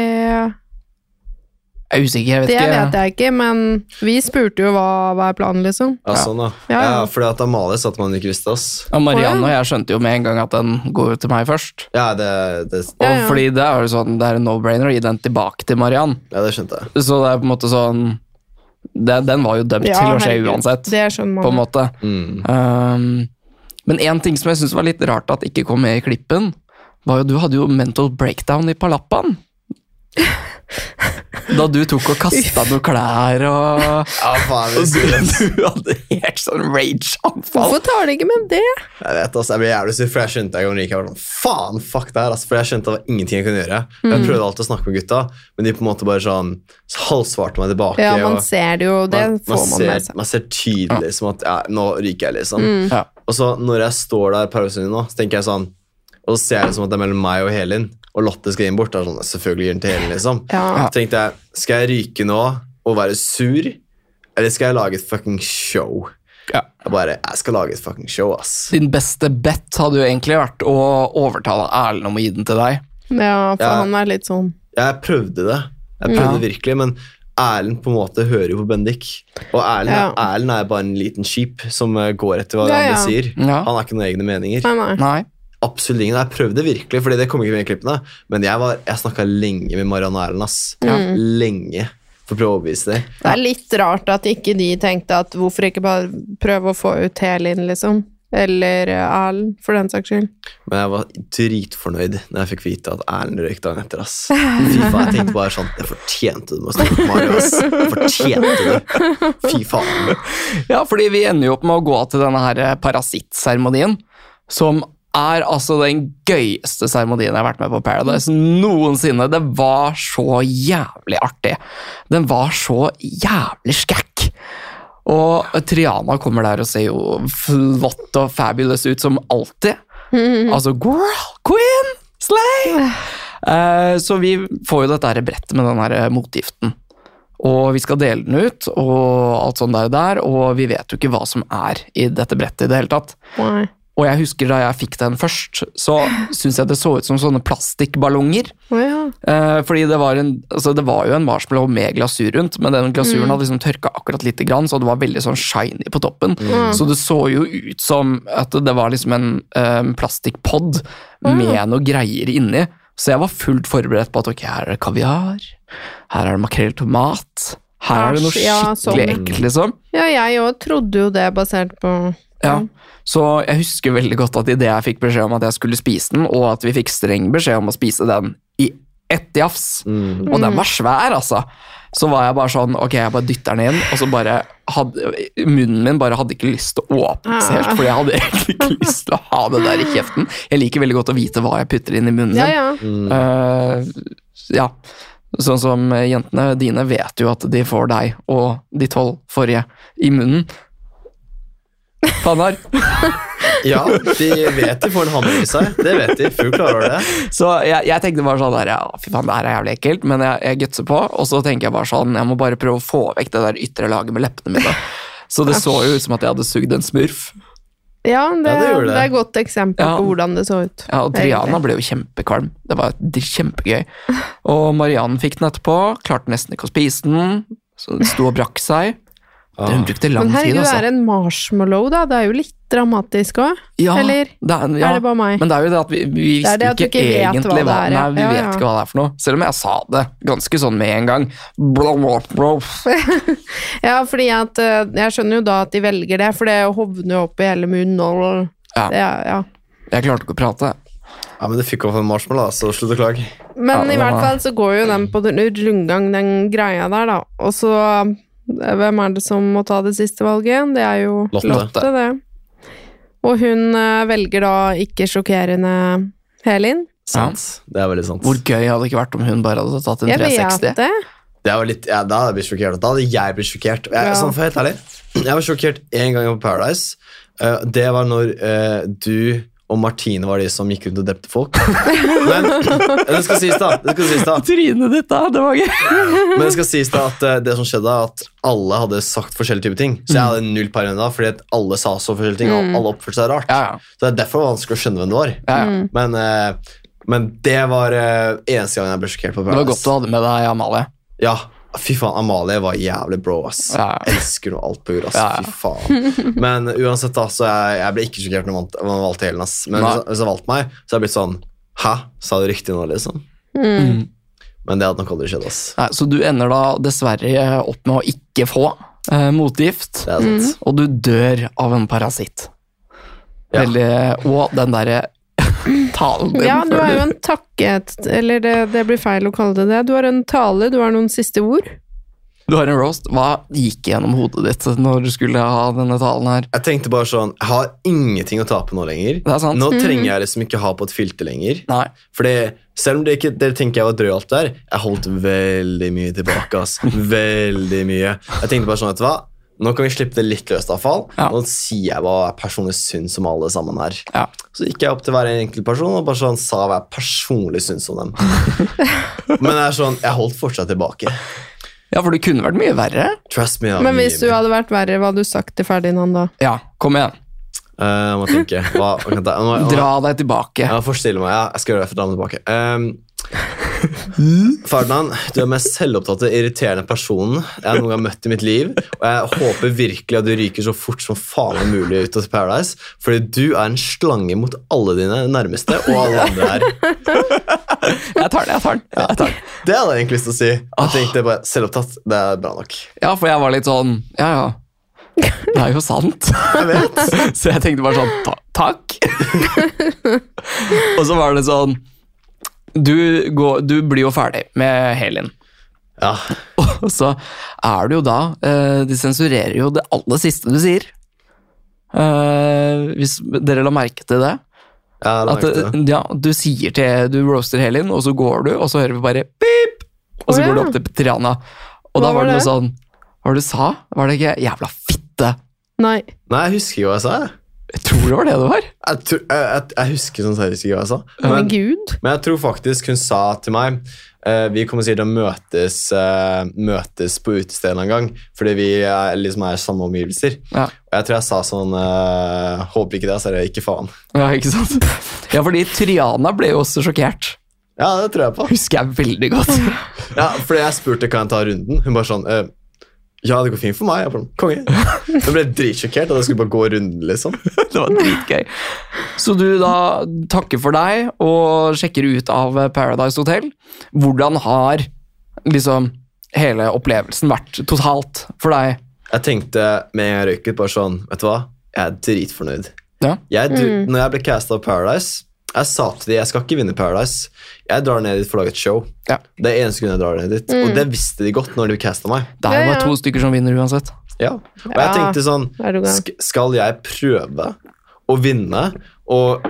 Jeg er usikker, jeg vet det ikke. vet jeg ikke, men vi spurte jo hva, hva er planen, liksom. Ja, Ja. sånn da. Ja, Ja, ja. fordi at Amalie sa at man ikke visste, ass. Ja, Marianne og jeg skjønte jo med en gang at den går jo til meg først. Ja, det, det, Og Ja, ja. fordi det er jo sånn, det er en no-brainer å gi den tilbake til Mariann. ja, det skjønte jeg. Så det er på en måte sånn det, Den var jo dømt Ja, til å skje herregud, uansett, Det skjønner på en måte. Mm. Um, men en ting som jeg syns var litt rart at ikke kom med i klippen, var jo du hadde jo mental breakdown i Palappaen. Da du tok og kasta noen klær og Ja, faen, og du, du hadde helt sånn rage-anfall. Hvorfor tar de ikke med det? jeg vet, altså, jeg ble jævlig sur, for jeg skjønte jeg var sånn, faen, fuck det her, altså, for jeg skjønte det var ingenting jeg kunne gjøre. Mm. Jeg prøvde alltid å snakke med gutta, men de på en måte bare sånn halvsvarte meg tilbake. Ja, man og ser det jo, det man, får man ser, med seg. Man ser tydelig som at ja, nå ryker jeg, liksom. Mm. Ja. Og så når jeg står der pausen nå, så tenker jeg sånn Og så ser jeg det som at det er mellom meg og Helin, og Lotte skal inn bort. Da, sånn, selvfølgelig gir den til Helin, liksom. Ja. Så tenkte jeg, skal jeg ryke nå og være sur, eller skal jeg lage et fucking show? Ja. Jeg bare, jeg skal lage et fucking show, ass. Din beste bet hadde jo egentlig vært å overtale Erlend om å gi den til deg. ja, for jeg, han er litt sånn Jeg prøvde det. Jeg prøvde Ja. virkelig, men Erlend på en måte hører jo på Bendik. Og Erlend, Ja. Erlend er bare en liten sheep som eh, går etter hva Ja, andre ja. sier. Ja. Han har ikke noen egne meninger. Nei, nei. Nei. Absolutt ingen. Jeg prøvde virkelig, fordi det kom ikke med i klippene. Men jeg, var- jeg snakka lenge med Marianne Erlend. ass. Mm. Lenge. For å prøve å overbevise dem. Det er litt rart at ikke de tenkte at hvorfor ikke bare prøve å få ut Helin, liksom. Eller eh, Erlend, for den saks skyld. Men jeg var dritfornøyd når jeg fikk vite at Erlend røyk dagen etter. ass. Fy faen, Jeg tenkte bare sånn Jeg fortjente det med å snakke med Mario. ass. Jeg fortjente det. Fy faen. Ja, fordi vi ender jo opp med å gå til denne her parasittseremonien, som er altså den gøyeste seremonien jeg har vært med på Paradise noensinne. Det var så jævlig artig. Den var så jævlig skækk. Og Triana kommer der og ser jo flott og fabulous ut som alltid. Altså girl, queen, slay! Uh, så vi får jo dette her brettet med den her motgiften. Og vi skal dele den ut, og alt sånt der og der, og vi vet jo ikke hva som er i dette brettet i det hele tatt. Nei. Og jeg husker da jeg fikk den først, så syntes jeg det så ut som sånne plastikkballonger. Ja. Eh, fordi det var, en, altså det var jo en marshmallow med glasur rundt, men den glasuren hadde liksom tørka akkurat lite grann, så det var veldig sånn shiny på toppen. Så det så jo ut som at det var liksom en um, plastikkpod med noe greier inni. Så jeg var fullt forberedt på at ok, her er det kaviar, her er det makrell tomat, her er det noe skikkelig ja, sånn. ekkelt, liksom. ja, jeg òg trodde jo det basert på Ja, så jeg husker veldig godt at idet jeg fikk beskjed om at jeg skulle spise den, og at vi fikk streng beskjed om å spise den i ett jafs, Mm. og den var svær, altså, så var jeg bare sånn Ok, jeg bare dytter den inn, og så bare hadde Munnen min bare hadde ikke lyst til å åpnes helt, for jeg hadde egentlig ikke lyst til å ha det der i kjeften. Jeg liker veldig godt å vite hva jeg putter inn i munnen Ja, min. ja. Uh, ja. Sånn som jentene dine vet jo at de får deg og de tolv forrige i munnen. Fannar. Ja, de vet de får en hammer i seg. Det vet de. Fugl klarer det. Så jeg, jeg tenkte bare sånn der, ja, fy faen, det her er jævlig ekkelt, men jeg, jeg gutser på, og så tenker jeg bare sånn, jeg må bare prøve å få vekk det der ytre laget med leppene mine. Så det så jo ut som at jeg hadde sugd en smurf. Ja, det, Ja, det det. det er et godt eksempel Ja. på hvordan det så ut. Ja, og Triana ble jo kjempekvalm. Det var kjempegøy. Og Mariann fikk den etterpå, klarte nesten ikke å spise den, så den sto og brakk seg. Ah. Hun brukte lang Men tid, altså. Men herregud, er en marshmallow, da. Det er jo litt dramatisk òg. Ja, eller? det er, ja. Er det bare meg? Men det er jo det at vi, vi visste det det at ikke, ikke vet egentlig hva det er, Hva, Nei, vi Ja, vet ja. ikke hva det er for noe. Selv om jeg sa det ganske sånn med en gang. Blah, blah, blah. Ja, fordi at eh, Jeg skjønner jo da at de velger det, for det hovner jo opp i hele munnen og Ja. det, ja. Jeg klarte ikke å prate. Ja, men du fikk opp en marshmallow, så slutt å klage. Men Ja, i hvert fall så går jo den på den rundgang, den greia der, da. Og så Hvem er det som må ta det siste valget? Det er jo Lotte. Lotte, det. Og hun eh, velger da ikke sjokkerende Helin. Sant. Det er veldig sant. Hvor gøy hadde det ikke vært om hun bare hadde tatt en Jeg vet 360? det. Det var litt, ja, da hadde jeg blitt sjokkert. Da hadde jeg blitt sjokkert. Jeg, Ja. sånn, for helt ærlig, jeg var sjokkert én gang på Paradise. Uh, det var når uh, du og Martine var de som gikk rundt og drepte folk. Men det skal sies da, det skal sies da, Trynet ditt, da. Det var gøy. men det skal sies da at eh, det som skjedde, er at alle hadde sagt forskjellige typer ting. Så jeg hadde null paranoia da, fordi at alle sa så forskjellige ting, og alle oppførte seg rart. Ja, ja. Så det er derfor det var vanskelig å skjønne hvem det var. ja, ja. Men, eh, men det var eh, eneste gang jeg ble sjokkert på Det var Paradise. godt du hadde med deg Amalie. Ja, fy faen, Amalie var jævlig bro, ass. Ja. Jeg elsker noe alt på jord, ass. Ja, ja. Fy faen. Men uansett, da, så jeg, jeg ble ikke sjokkert når man når man valgte Helen, ass. Men Nei. hvis, hvis jeg valgte meg, så hadde jeg blitt sånn Hæ? Sa du riktig nå, liksom? Mm. Men det hadde nok aldri skjedd, ass. Nei, så du ender da dessverre opp med å ikke få eh, motgift, Det er sant. og du dør av en parasitt. Ja. Veldig, og den derre talen din. Ja, du har jo en takket Eller det, det blir feil å kalle det det. Du har en tale, du har noen siste ord. Du har en roast. Hva gikk gjennom hodet ditt når du skulle ha denne talen her? Jeg tenkte bare sånn Jeg har ingenting å tape nå lenger. Det er sant. Nå trenger jeg liksom ikke ha på et filter lenger. Nei. Fordi selv om det ikke, dere tenker jeg var drøy alt der, jeg holdt veldig mye tilbake. ass. Veldig mye. Jeg tenkte bare sånn, vet du hva? Nå kan vi slippe det litt løst, iallfall. Ja. Nå sier jeg hva jeg personlig syns om alle sammen her. Ja. Så gikk jeg opp til hver enkelt person og bare sånn sa hva jeg personlig syns om dem. Men jeg er sånn, jeg holdt fortsatt tilbake. Ja, for det kunne vært mye verre. Trust me. ja, Men Men mye hvis du hadde vært verre, hva hadde du sagt til Ferdinand da? Ja, kom igjen. Uh, jeg må tenke. Hva, jeg må jeg- Dra deg tilbake. Ja, forstille meg. Ja, jeg skal gjøre det for å dra meg tilbake. Um, Ferdinand, du er den mest selvopptatte, irriterende personen jeg noen gang har møtt i mitt liv. Og jeg håper virkelig at du ryker så fort som faen er mulig ut av Paradise. Fordi du er en slange mot alle dine nærmeste og alle andre her. Jeg tar den, jeg tar den. Jeg tar den. Det hadde jeg egentlig lyst til å si. Jeg tenkte bare, Selvopptatt, det er bra nok. Ja, for jeg var litt sånn Ja, ja. Det er jo sant. Jeg vet. Så jeg tenkte bare sånn ta, Takk. og så var det sånn du, går, du blir jo ferdig med Helin. Ja, Og så er det jo da eh, De sensurerer jo det aller siste du sier. Eh, hvis dere la merke til det. ja, la At ja, du sier til Du roaster Helin, og så går du, og så hører vi bare pip! Og så oh, ja. går du opp til Triana. Og Hva da var var det noe sånn Hva var det du sa? Var det ikke 'jævla fitte'? Nei. Nei, jeg husker jo hva jeg sa. Jeg, tror det var det det var. jeg, tror- jeg, jeg, jeg husker sånn seriøst ikke hva jeg sa. Men gud. men jeg tror faktisk hun sa til meg uh, Vi kommer sikkert til å møtes, uh, møtes på utestedet en gang, fordi vi er, liksom er samme omgivelser. Ja. Og jeg tror jeg sa sånn uh, Håper ikke det, så er det ikke faen. Ja, ikke sant? Ja, fordi Triana ble jo også sjokkert. Ja, det tror jeg på. Husker jeg veldig godt. Ja, fordi jeg spurte kan jeg ta runden. Hun bare sånn eh, Ja, det går fint for meg. Jeg bare, Konge. Jeg ble dritsjokkert, at jeg skulle bare gå runden, liksom. Det var dritgøy. Så du da takker for deg og sjekker ut av Paradise Hotel. Hvordan har liksom hele opplevelsen vært totalt for deg? Jeg tenkte med en gang jeg røyket, bare sånn Vet du hva? Jeg er dritfornøyd. Ja. Jeg, du, Når jeg ble casta av Paradise Jeg sa til dem jeg skal ikke vinne Paradise. Jeg drar ned dit for å lage et show. Ja. Det er eneste grunn jeg drar ned dit. Og det visste de godt når de casta meg. Det er jo bare to stykker som vinner uansett. Ja. Og jeg tenkte sånn Skal jeg prøve å vinne og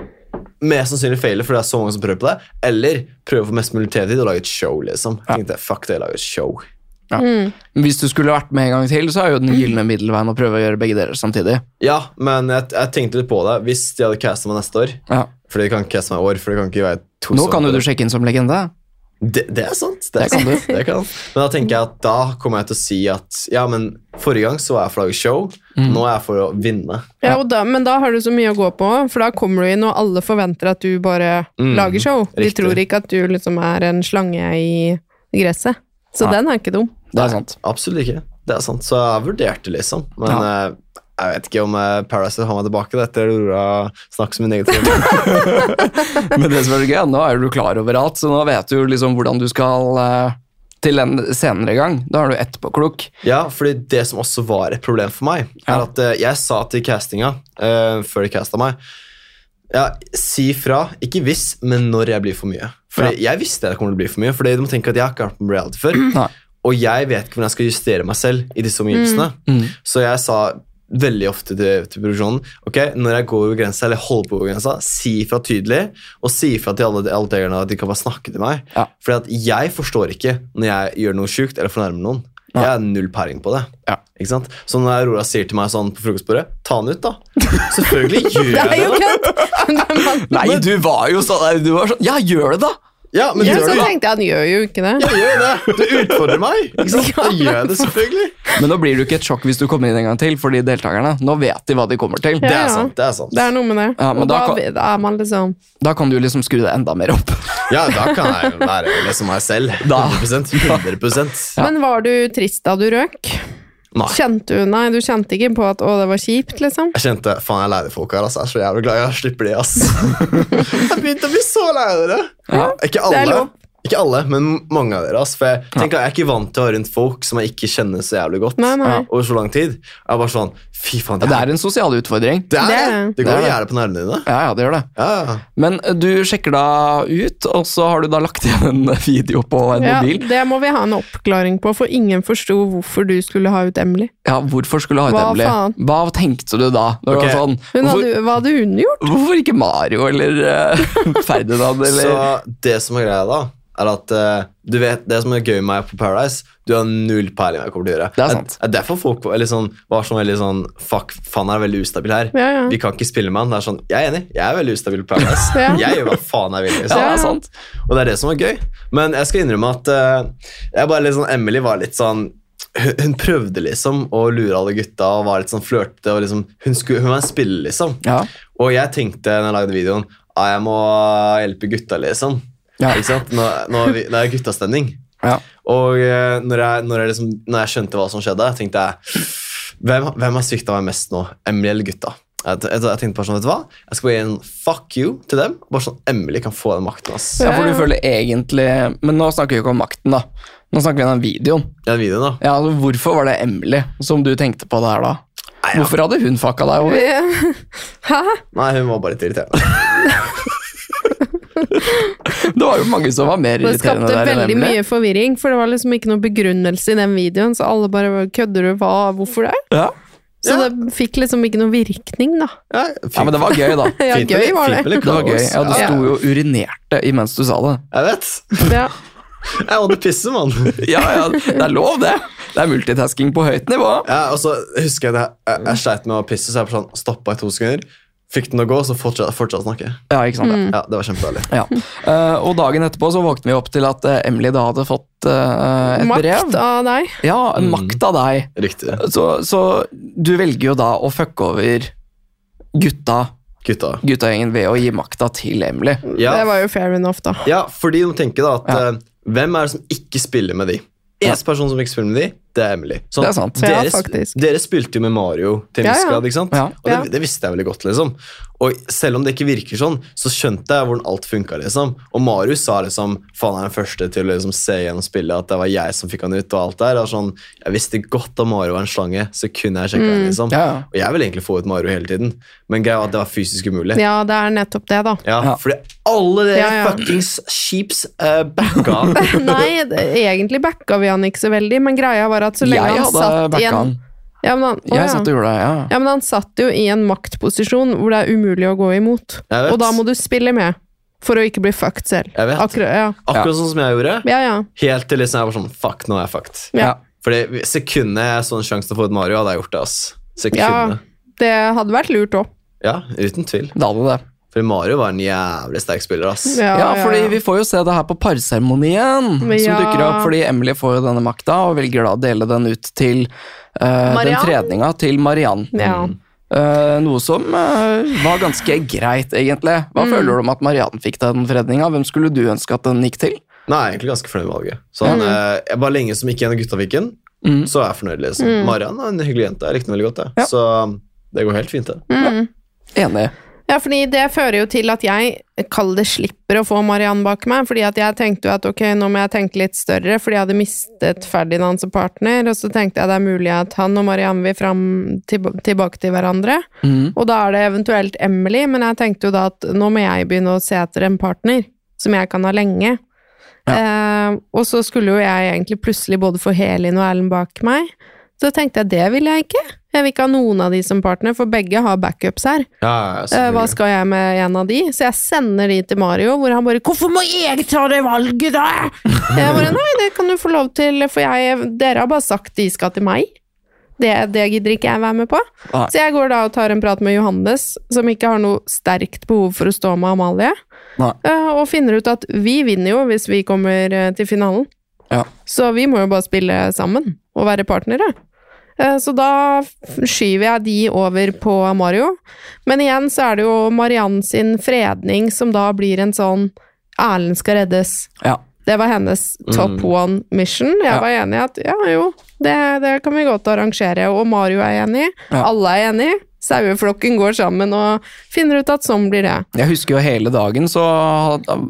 mest sannsynlig feile fordi det er så mange som prøver på det, eller prøve å få mest mulig TV-tid og lage et show, liksom. Jeg tenkte, fuck det, jeg lager et show. Men Hvis du skulle vært med en gang til, så er jo den gylne middelveien å prøve å gjøre begge deler samtidig. Ja, men jeg, jeg tenkte litt på det. Hvis de hadde casta meg neste år Ja. For de kan ikke caste meg i år, for de kan ikke være to Nå kan jo du sjekke inn som legende. Det, det er sant. Det kan du. Det kan. Men da tenker jeg at da kommer jeg til å si at ja, men forrige gang så var jeg for å lage show, Mm. nå er jeg for å vinne. Ja, og da, men da har du så mye å gå på, for da kommer du inn, og alle forventer at du bare Mm, lager show. De riktig. tror ikke at du liksom er en slange i gresset. Så Nei. den er ikke dum. Det er sant. Absolutt ikke. Det er sant. Så jeg vurderte, liksom. Men eh, jeg vet ikke om uh, Paradise vil ha meg tilbake etter Aurora snakker så egen negativt. Men det som er gøy, nå er du klar over alt, så nå vet du liksom hvordan du skal eh, til en senere gang. Da er du etterpåklok. ja, fordi det som også var et problem for meg, er Ja. at eh, jeg sa til castinga uh, før de casta meg ja, Si fra. Ikke hvis, men når jeg blir for mye. Fordi Jeg visste jeg kommer til å bli for mye, Fordi du må tenke at jeg har ikke vært på reality før. Nei. Og jeg vet ikke hvordan jeg skal justere meg selv i disse omgivelsene. Mm. Så jeg sa veldig ofte til, til produksjonen ok, når jeg går over grensa, eller holder på over grensa, si ifra tydelig, og si ifra til alle, deltakerne at de kan bare snakke til meg. Ja. Fordi at jeg forstår ikke når jeg gjør noe sjukt eller fornærmer noen. Jeg har null pæring på det. Ja. Ikke sant? Så når Aurora sier til meg sånn på frokostbordet Ta den ut, da. Selvfølgelig gjør Det jeg jo det. Nei, du var jo sånn du var sånn, Ja, gjør det, da! Ja, men Ja, så det, tenkte jeg han gjør jo ikke det. Ja, gjør det. Du utfordrer meg. Ikke sant? Gjør jeg det, selvfølgelig. Men nå blir det jo ikke et sjokk hvis du kommer inn en gang til, fordi deltakerne nå vet de hva de kommer til. Det Ja, er ja. sant. det er sant. Det er noe med det. Ja, da da, kan- da er man liksom Da kan du liksom skru det enda mer opp. Ja, da kan jeg være liksom meg selv. Da. 100 100 Ja. Men var du trist da du røk? Nei. Kjente du Nei, du kjente ikke på at 'å, det var kjipt', liksom? Jeg kjente faen, jeg er lei de folka her. Altså. Jeg er så jævlig glad jeg slipper de, ass. Jeg begynte å bli så lei av dere. Ja. Ikke Det er alle, lov. ikke alle, men mange av dere. Ass. For jeg tenker jeg er ikke vant til å ha rundt folk som jeg ikke kjenner så jævlig godt Nei, nei. Ja, over så lang tid. Jeg er bare sånn Fy faen, Det er en sosial utfordring. det, er, Det det, det. det går Det er gjerne på nervene dine. Ja, ja, det gjør det. Ja, ja. Men eh, du sjekker da ut, og så har du da lagt igjen en video på en Ja, mobil. det må vi ha en oppklaring på, for ingen forsto hvorfor du skulle ha ut Emily. Ja, hvorfor skulle ha ut Hva Emily? faen? Hva tenkte du da? Når Ok. det var sånn, Hun hvorfor, hadde, hva hadde hun gjort? hvorfor ikke Mario eller uh, Ferdinand eller Så det som er greia da, er at eh, du vet, det som er gøy med meg på Paradise, du har null peiling hva jeg kommer til å gjøre. Det er sant. Det er derfor folk sånn, var sånn veldig sånn Fuck, faen er veldig ustabil her. Ja, ja. Vi kan ikke spille med han. Det er sånn, Jeg er enig, jeg er veldig ustabil på Paradise. Ja. Jeg gjør hva faen jeg vil. Ja, Liksom. det er sant. Og det er det som er gøy. Men jeg skal innrømme at uh, jeg bare litt sånn, Emily var litt sånn hun, prøvde liksom å lure alle gutta og var litt sånn flørtete. og Liksom, hun, skulle- hun var en spiller, liksom. Ja. Og jeg tenkte når jeg lagde videoen ah, jeg må hjelpe gutta, liksom. Ja. Ikke sant? Nå, nå, er vi, det er guttastemning. Ja. Og eh, når jeg, når, jeg liksom, når jeg skjønte hva som skjedde, tenkte jeg Hvem, hvem har svikta meg mest nå? Emily eller gutta? Jeg, jeg, jeg tenkte bare sånn, vet du hva? Jeg skal gi en fuck you til dem. Bare sånn Emily kan få den makten. ass. ja, for du føler egentlig Men nå snakker vi ikke om makten, da. Nå snakker vi om den videoen. Den videoen, da. Ja, altså, Hvorfor var det Emily som du tenkte på det her, da? Nei, ja. Hvorfor hadde hun fucka deg over? Hæ? Nei, hun var bare litt irriterende. Det var jo mange som var mer Det irriterende skapte der enn veldig mye forvirring, for det var liksom ikke noe begrunnelse i den videoen, så alle bare kødder du, hva, hvorfor det? Ja. Så Ja. det fikk liksom ikke noe virkning, da. Ja, ja, men det var gøy, da. Ja, gøy var det. Det var gøy. Ja, Du Ja, sto jo og urinerte imens du sa det. Jeg vet. Ja. Jeg hadde pisse, mann. Ja, ja, det er lov, det. Det er multitasking på høyt nivå. Ja, og så husker jeg det, jeg, jeg sleit med å pisse, så jeg sånn, stoppa i to sekunder. Fikk den å gå, så fortsatte fortsatt å snakke. Ja, ikke sant? Mm. Ja, Det var kjempedeilig. Ja. Uh, og dagen etterpå så våknet vi opp til at eh, Emily da hadde fått uh, et brev. Makt av deg. Ja, Mm. makt av deg. Riktig. Så, så du velger jo da å fucke over gutta, Gutta. guttagjengen ved å gi makta til Emily. Ja, Det var jo fair enough, da. ja fordi de tenker da at Ja. Hvem er det som ikke spiller med de? Eneste person som ikke spiller med de, det er Emily. Sånn, Det er sant. Ja, Dere, faktisk. dere spilte jo med Mario til en viss grad, ikke sant? Ja. Og det, Ja. det visste jeg veldig godt, liksom. Og selv om det ikke virker sånn, så skjønte jeg hvordan alt funka, liksom. Og Marius sa liksom faen er den første til å liksom se gjennom spillet at det var jeg som fikk han ut, og alt der. Og sånn, jeg visste godt at Mario var en slange, så kunne jeg sjekke han, liksom. Ja. Og jeg ville egentlig få ut Mario hele tiden, men greia var at det var fysisk umulig. Ja, det er nettopp det, da. Ja, Ja. fordi alle dere Ja, ja. fuckings sheeps uh, backa. Nei, egentlig backa vi han ikke så veldig, men greia var at så lenge Jeg han satt i backa en han. Ja, men han, å, Jeg ja. satt og gjorde det, ja. ja, men han satt jo i en maktposisjon hvor det er umulig å gå imot. Og da må du spille med for å ikke bli fucked selv. Jeg vet. Akkurat, ja. Akkurat sånn som jeg gjorde. ja, ja. Helt til liksom jeg var sånn Fuck, nå er jeg fucked. Ja. ja. Fordi sekundet jeg så en sjanse til å få ut Mario, hadde jeg gjort det. ass. ja. Det hadde vært lurt òg. Ja, uten tvil. Det hadde det. Fordi Mario var en jævlig sterk spiller. ass. Ja, fordi vi får jo se det her på parseremonien som dukker opp, fordi Emily får jo denne makta og velger da å dele den ut til uh, den fredninga til Mariann. Ja. Uh, noe som uh, var ganske greit, egentlig. Hva Mm. føler du om at Mariann fikk den fredninga? Hvem skulle du ønske at den gikk til? Nei, jeg er egentlig ganske fornøyd med valget. Sånn, eh, jeg bare lenge som ikke en av gutta fikk den, Mm. så er jeg fornøyd. liksom. Mariann er en hyggelig jente. Jeg likte henne veldig godt. jeg. Ja. Så det går helt fint, det. Ja. Enig. Ja, fordi det fører jo til at jeg, kall det, slipper å få Mariann bak meg, fordi at jeg tenkte jo at ok, nå må jeg tenke litt større, fordi jeg hadde mistet Ferdinand som partner, og så tenkte jeg det er mulig at han og Mariann vil fram til, tilbake til hverandre, Mm. og da er det eventuelt Emily, men jeg tenkte jo da at nå må jeg begynne å se etter en partner, som jeg kan ha lenge. Eh, og så skulle jo jeg egentlig plutselig både få Helin og Erlend bak meg, Så tenkte jeg det vil jeg ikke. Jeg vil ikke ha noen av de som partner, for begge har backups her. Ja, Eh, hva skal jeg med en av de? Så jeg sender de til Mario, hvor han bare 'Hvorfor må jeg ta det valget, da?' Jeg bare 'Nei, det kan du få lov til, for jeg, dere har bare sagt de skal til meg'. Det, det gidder ikke jeg være med på. Nei. Så jeg går da og tar en prat med Johannes, som ikke har noe sterkt behov for å stå med Amalie, eh, og finner ut at vi vinner jo hvis vi kommer eh, til finalen. Ja. Så vi må jo bare spille sammen og være partnere. Eh, Så da skyver jeg de over på Mario. Men igjen så er det jo Mariann sin fredning som da blir en sånn Erlend skal reddes. Ja. Det var hennes top one mission. Jeg Ja. var enig i at ja, jo, det, det kan vi godt arrangere. Og Mario er enig. Ja. Alle er enig. Saueflokken går sammen og finner ut at sånn blir det. Jeg husker jo hele dagen, så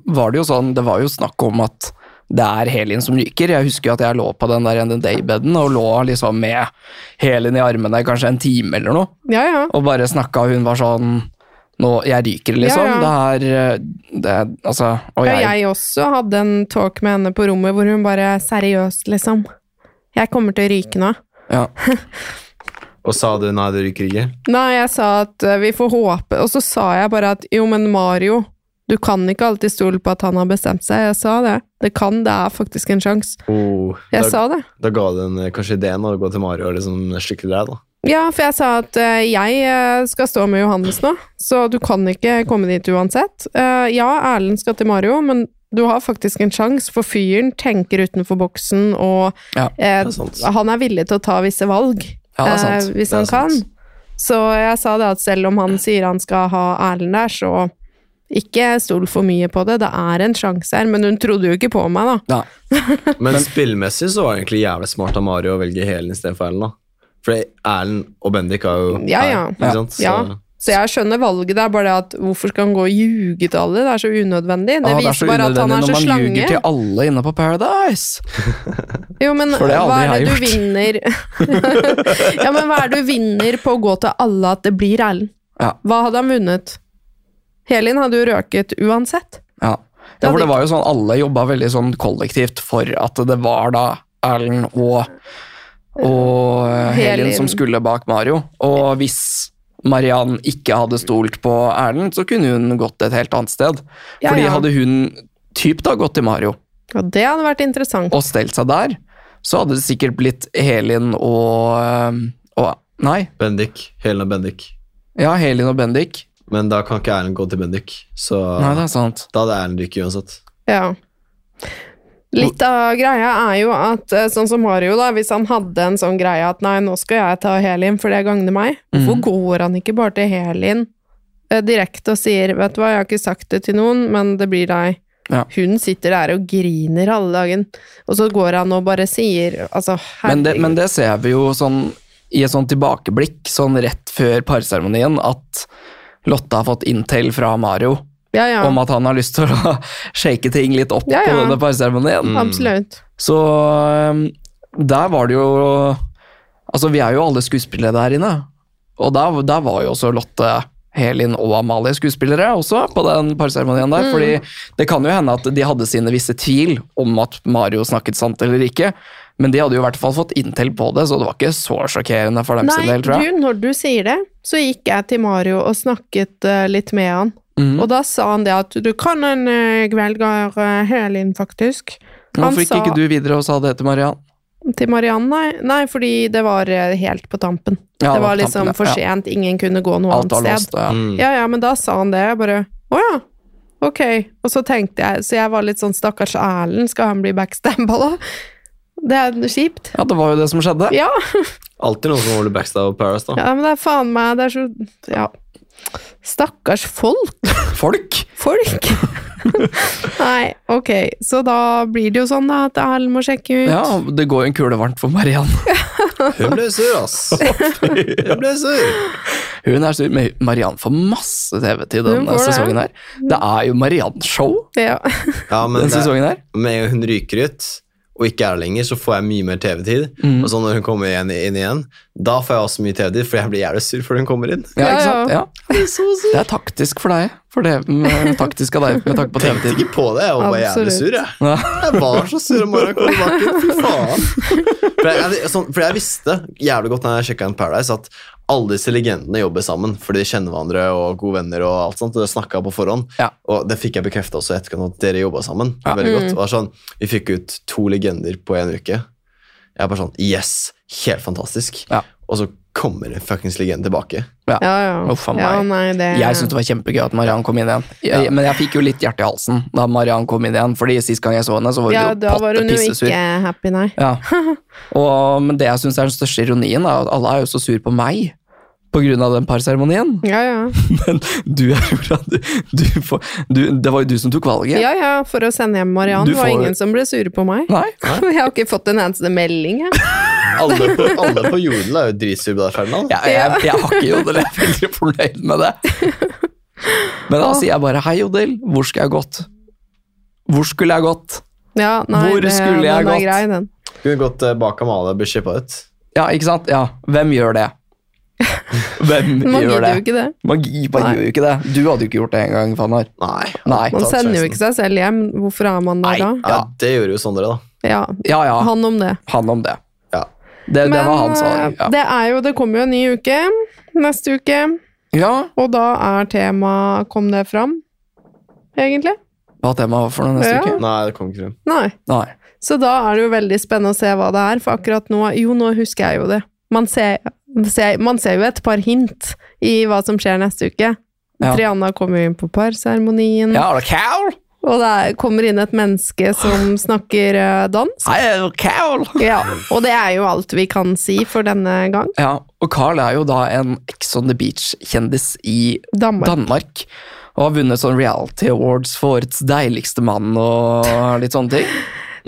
var det jo sånn Det var jo snakk om at det er Helin som ryker. Jeg husker jo at jeg lå på den der daybeden og lå liksom med Helin i armene kanskje en time eller noe, Ja, ja. og bare snakka, og hun var sånn nå, jeg ryker, liksom. Ja, Det er det er, Altså Og Ja, jeg, jeg også hadde en talk med henne på rommet hvor hun bare seriøst, liksom. Jeg kommer til å ryke nå. ja, Og sa du nei, du ryker ikke? Nei, jeg sa at eh, vi får håpe, og så sa jeg bare at jo, men Mario, du kan ikke alltid stole på at han har bestemt seg. Jeg sa det. Det kan, det er faktisk en sjanse. Oh, Jeg da, sa det. da ga du en, eh, kanskje ideen å gå til Mario og liksom skikkelig deg, da. Ja, for jeg sa at uh, jeg eh, skal stå med Johannes nå, så du kan ikke komme dit uansett. Uh, ja, Erlend skal til Mario, men du har faktisk en sjanse, for fyren tenker utenfor boksen, og Ja, eh, er sant. han er villig til å ta visse valg. Ja, det er sant. eh, hvis Det er han kan. sant. Så jeg sa det at selv om han sier han skal ha Erlend der, så ikke stol for mye på det. Det er en sjanse her, men hun trodde jo ikke på meg, da. ja. Men spillmessig så var det egentlig jævlig smart av Mario å velge Helen istedenfor Erlend, da. For Erlend og Bendik er jo Ja, ja. her, ikke sant? Så, Ja. Så jeg skjønner valget, det er bare det at hvorfor skal han gå og ljuge til alle? Det er så unødvendig. Det Ah, det er viser bare at han er så slange. når man ljuger til alle inne på Paradise. Jo, men For det hva er det jeg du vinner Ja, men hva er det du vinner på å gå til alle at det blir Erlend? Ja. Hva hadde han vunnet? Helin hadde jo røket uansett. Ja. Ja, for det var jo sånn alle jobba veldig sånn kollektivt for at det var da Erlend og, og eh, Helin Helin. som skulle bak Mario. Og hvis Mariann ikke hadde stolt på Erlend, så kunne hun gått et helt annet sted. Ja, Fordi ja. hadde hun typ da gått til Mario Og det hadde vært interessant. og stelt seg der, så hadde det sikkert blitt Helin og, eh, og Nei, Bendik. Helen og Bendik. ja, Helin og Bendik. Men da kan ikke Erlend gå til Bendik, så Nei, det er sant. da hadde Erlend ryket uansett. Ja. Litt av greia er jo at eh, sånn som Mario, da, hvis han hadde en sånn greie at nei, nå skal jeg ta Helin, for det gagner meg, hvorfor Mhm. går han ikke bare til Helin eh, direkte og sier vet du hva, jeg har ikke sagt det til noen, men det blir deg. Ja. Hun sitter der og griner halve dagen, og så går han og bare sier altså, Men det, men det ser vi jo sånn i et sånn tilbakeblikk, sånn rett før parseremonien, at Lotte har fått intel fra Mario ja, ja, om at han har lyst til å shake ting litt opp Ja, på denne parseremonien. Mm. absolutt. Så øhm, der var det jo Altså, vi er jo alle skuespillere der inne, og der, der var jo også Lotte Helin og Amalie skuespillere også på den parseremonien Mm. der. fordi det kan jo hende at de hadde sine visse tvil om at Mario snakket sant eller ikke, men de hadde jo i hvert fall fått intel på det, så det var ikke så sjokkerende for dem sin del, tror jeg. du, når du sier det, så gikk jeg til Mario og snakket eh, litt med han. Mm. Og da sa han det at du kan en uh, velger uh, Helin, faktisk. Han Hvorfor gikk sa ikke du videre og sa det til Mariann? til Mariann, nei. nei, fordi det var eh, helt på tampen. Ja, det var liksom for for ja. sent, ingen kunne gå noe Alt annet sted. ja. Mm. Ja, ja, men da sa han det. Jeg bare å ja, ok. Og så tenkte jeg, så jeg var litt sånn stakkars Erlend, skal han bli backstabba da? Det er kjipt. Ja, det var jo det som skjedde. Ja, Alltid noen som holder backstab av Paris, da. ja, men det er faen meg, det er så Ja. Stakkars folk. Folk! Folk! Nei, ok, så da blir det jo sånn da at Erlend må sjekke ut. Ja, det går jo en kule varmt for Mariann. Hun ble sur, ass. Hun ble sur. Hun er sur, men Mariann får masse TV-tid denne sesongen her. Det er jo Mariann-show Ja. Ja, men denne sesongen her. med en gang hun ryker ut, og ikke er der lenger, så får jeg mye mer TV-tid. Mm. Og så når hun kommer igjen, inn igjen, da får jeg også mye TV-tid, for jeg blir jævlig sur før hun kommer inn. Ja, Ja, ikke sant? ja. Ja. Det er taktisk for deg. For det med taktisk av deg med tanke på TV-tid. Tenkte ikke på det, jeg var bare jævlig sur. Jeg. Ja. jeg var så sur om morgenen kom tilbake. Fy faen. For jeg, sånn, for jeg visste jævlig godt når jeg sjekka inn Paradise, at alle disse legendene jobber sammen fordi de kjenner hverandre og gode venner. og alt sånt, og Det snakka på forhånd. Ja. Og det fikk jeg bekrefta også etter at dere jobba sammen. Var veldig godt. Og sånn, Vi fikk ut to legender på en uke. Jeg er bare sånn Yes! Helt fantastisk. Ja. Og så kommer en fuckings legende tilbake. Ja, ja. Uff ja nei, det Jeg syntes det var kjempegøy at Mariann kom inn igjen. Jeg, Men jeg fikk jo litt hjerte i halsen da Mariann kom inn igjen, fordi sist gang jeg så henne, så var hun Ja, jo da var hun jo ikke happy, nei. Ja. Og, men det jeg syns er den største ironien, er at alle er jo så sur på meg på grunn av den parseremonien. Ja, ja. Men du, Aurora, du, du, får- du, det var jo du som tok valget. Ja, ja, for å sende hjem Mariann. Det var får- ingen som ble sure på meg. Nei? Jeg har ikke fått en eneste melding, jeg. Alle på, alle på jorden er jo dritsure på deg, Ferdinand. Jeg, jeg, jeg har ikke Jodel, jeg er veldig fornøyd med det. Men da sier jeg bare hei, Jodel, hvor skal jeg gått? Hvor skulle jeg gått? Ja, nei, Hvor det, skulle jeg den gått? er grei, den. Kunne gått eh, bak Amalie og blitt skippa ut. Ja, ikke sant? Ja, hvem gjør det? Hvem Man gjør gidder det? jo ikke det. Man Nei. gjør jo ikke det. Du hadde jo ikke gjort det engang, Fannar. Nei. Nei. Man sender jo ikke seg selv hjem. Hvorfor er man der da? Ja, det gjorde jo Sondre, da. Ja, Ja ja, han om det. han om det. Ja. Det, det var han som. Ja. det er jo Det kommer jo en ny uke neste uke, ja, og da er tema Kom det fram? Egentlig? hva temaet var for noe neste Ja. uke? Nei, det kom ikke frem. Nei. Nei. Så da er det jo veldig spennende å se hva det er, for akkurat nå Jo, nå husker jeg jo det. Man ser, man ser jo et par hint i hva som skjer neste uke. Ja. Triana kommer jo inn på parseremonien, Ja, er det og det er, kommer inn et menneske som snakker dansk. dans. Hei, er det Carol? Ja, og det er jo alt vi kan si for denne gang. Ja, og Carl er jo da en Ex on the Beach-kjendis i Danmark. Danmark. Og har vunnet sånn reality awards for årets deiligste mann og litt sånne ting.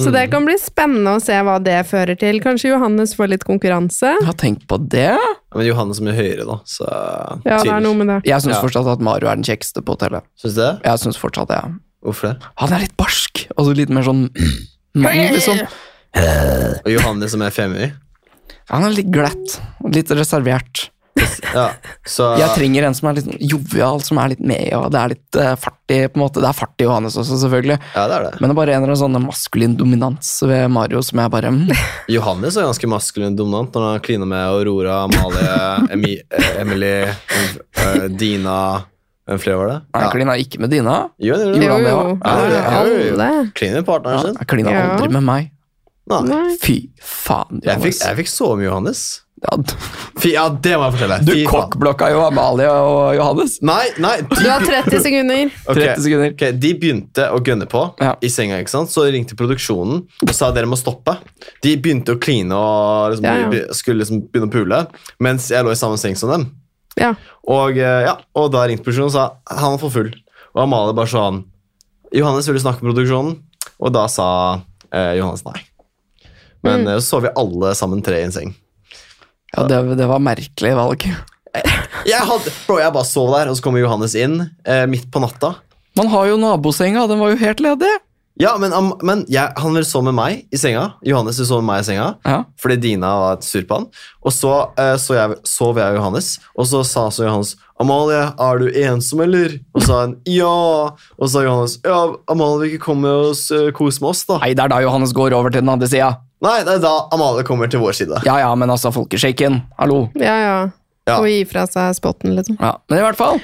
Så det kan bli spennende å se hva det fører til. Kanskje Johannes får litt konkurranse. Jeg har tenkt på det. Men Johannes er mye høyere, da, så Ja, det er noe med det. Jeg syns Ja. fortsatt at Mario er den kjekkeste på hotellet. Syns du det? Jeg synes fortsatt det. Hvorfor det? Han er litt barsk, altså litt mer sånn mann, liksom. Og Johannes som er femi? Han er litt glatt, litt reservert. Ja, så Jeg trenger en som er litt jovial, som er litt med, og det er litt uh, fartig. på en måte. Det er fart i Johannes også, selvfølgelig. Ja, det er det. Men det er bare en eller annen sånn maskulin dominans ved Mario som jeg bare mm, Johannes er ganske maskulin dominant når han kliner med Aurora, Amalie, Emi, eh, Emily, eh, Dina Hvem flere var det? Jeg klina ikke med Dina. Jo, det Jo, Jo, han. jo. Ja, ja, ja, ja, ja. Alle. Kliner med partneren Ja, sin. jeg klina aldri med meg. Nei. Fy faen, Jeg fikk, jeg fikk så mye Johannes. Ja, ja, det må jeg fortelle. du kokkblokka jo Amalie og Johannes. Nei, nei. Du har 30 sekunder. Okay. 30 sekunder. Okay. De begynte å gønne på Ja. i senga. ikke sant? Så ringte produksjonen og sa dere må stoppe. De begynte å kline og liksom, Ja, ja. skulle liksom begynne å pule, mens jeg lå i samme seng som dem. Ja. Og, eh, ja, og da ringte produksjonen og sa han var for full. Og Amalie bare sånn Johannes, vil du snakke med produksjonen? Og da sa eh, Johannes nei. Men Mm. eh, så så vi alle sammen tre i en seng. Ja, det, det var merkelig valg. Jeg, hadde, bro, jeg bare sov der, og så kommer Johannes inn eh, midt på natta. Man har jo nabosenga, den var jo helt ledig. Ja, men, am- men jeg, han ville sove med meg i senga. Johannes ville sove med meg i senga. Ja. Fordi Dina var et sur på han. Og så, eh, så jeg, sov jeg og Johannes, og så sa så Johannes Amalie, er du ensom, eller? Og så sa han ja. Og så sa Johannes ja, Amalie vil ikke komme og s- eh, kose med oss, da. Nei, det er da Johannes går over til den andre sida. Nei, det er da Amalie kommer til vår side. Ja ja, men altså, folkeshaken. Hallo. Ja, ja. Ja. Og gi fra seg spotten, liksom. Ja, men i hvert fall,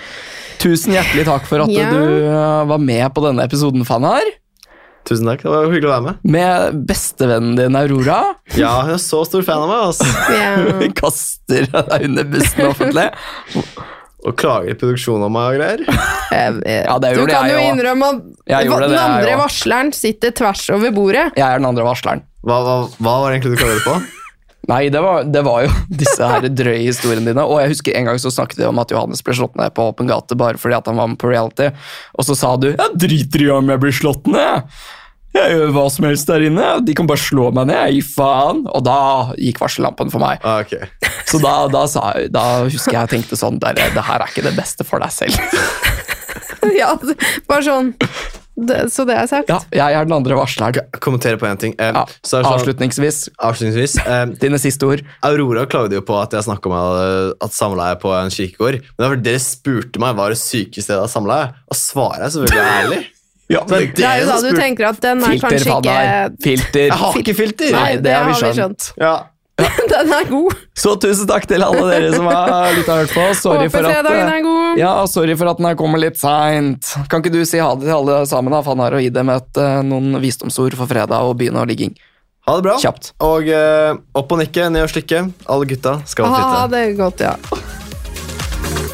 tusen hjertelig takk for at Ja. du uh, var med på denne episoden, Fanar. Tusen takk, det var hyggelig å være med. Med bestevennen din Aurora. Ja, hun er så stor fan av meg, altså. Hun Kaster deg under bussen offentlig. Og klager i produksjonen om meg og greier. Ja, det du gjorde kan jeg jo innrømme at Jeg gjorde den det, jeg andre også. varsleren sitter tvers over bordet. Jeg er den andre varsleren. Hva, hva, hva var det egentlig du klaget på? Nei, det var, det var jo disse her drøye historiene dine. Og jeg husker en gang så snakket vi om at Johannes ble slått ned på åpen gate bare fordi at han var med på reality. Og så sa du 'jeg driter i om jeg blir slått ned'. Jeg gjør hva som helst der inne. De kan bare slå meg ned. Gi faen. Og da gikk varsellampen for meg. Ah, ok. Så da, da, sa, jeg- da husker jeg jeg tenkte sånn der, Det her er ikke det beste for deg selv. Ja, bare sånn det, så det er sagt. Ja, jeg er den andre varsleren. Kommentere på én ting. Eh, Ja, så er sånn, avslutningsvis, avslutningsvis eh, dine siste ord. Aurora klagde jo på at jeg snakka om eh, at samleie på en kirkegård. Men det var fordi dere spurte meg hva det sykeste stedet av samleie, og svaret er selvfølgelig ærlig. Ja, men Det er jo da du tenker at den er filter, kanskje ikke. Filter. Jeg har ikke filter! Nei, det har vi skjønt. Ja. Den er god. Så tusen takk til alle dere som har lyttet og hørt på. Sorry Håper for at er god. Ja, sorry for at den her kommer litt seint. Kan ikke du si ha det til alle sammen, da? For han har å gi dem et, eh, noen visdomsord for fredag og begynne å ligging. Ha det bra. Kjapt. Og uh, opp og nikke, ned og slikke. Alle gutta skal Ha flytte. det godt, ja.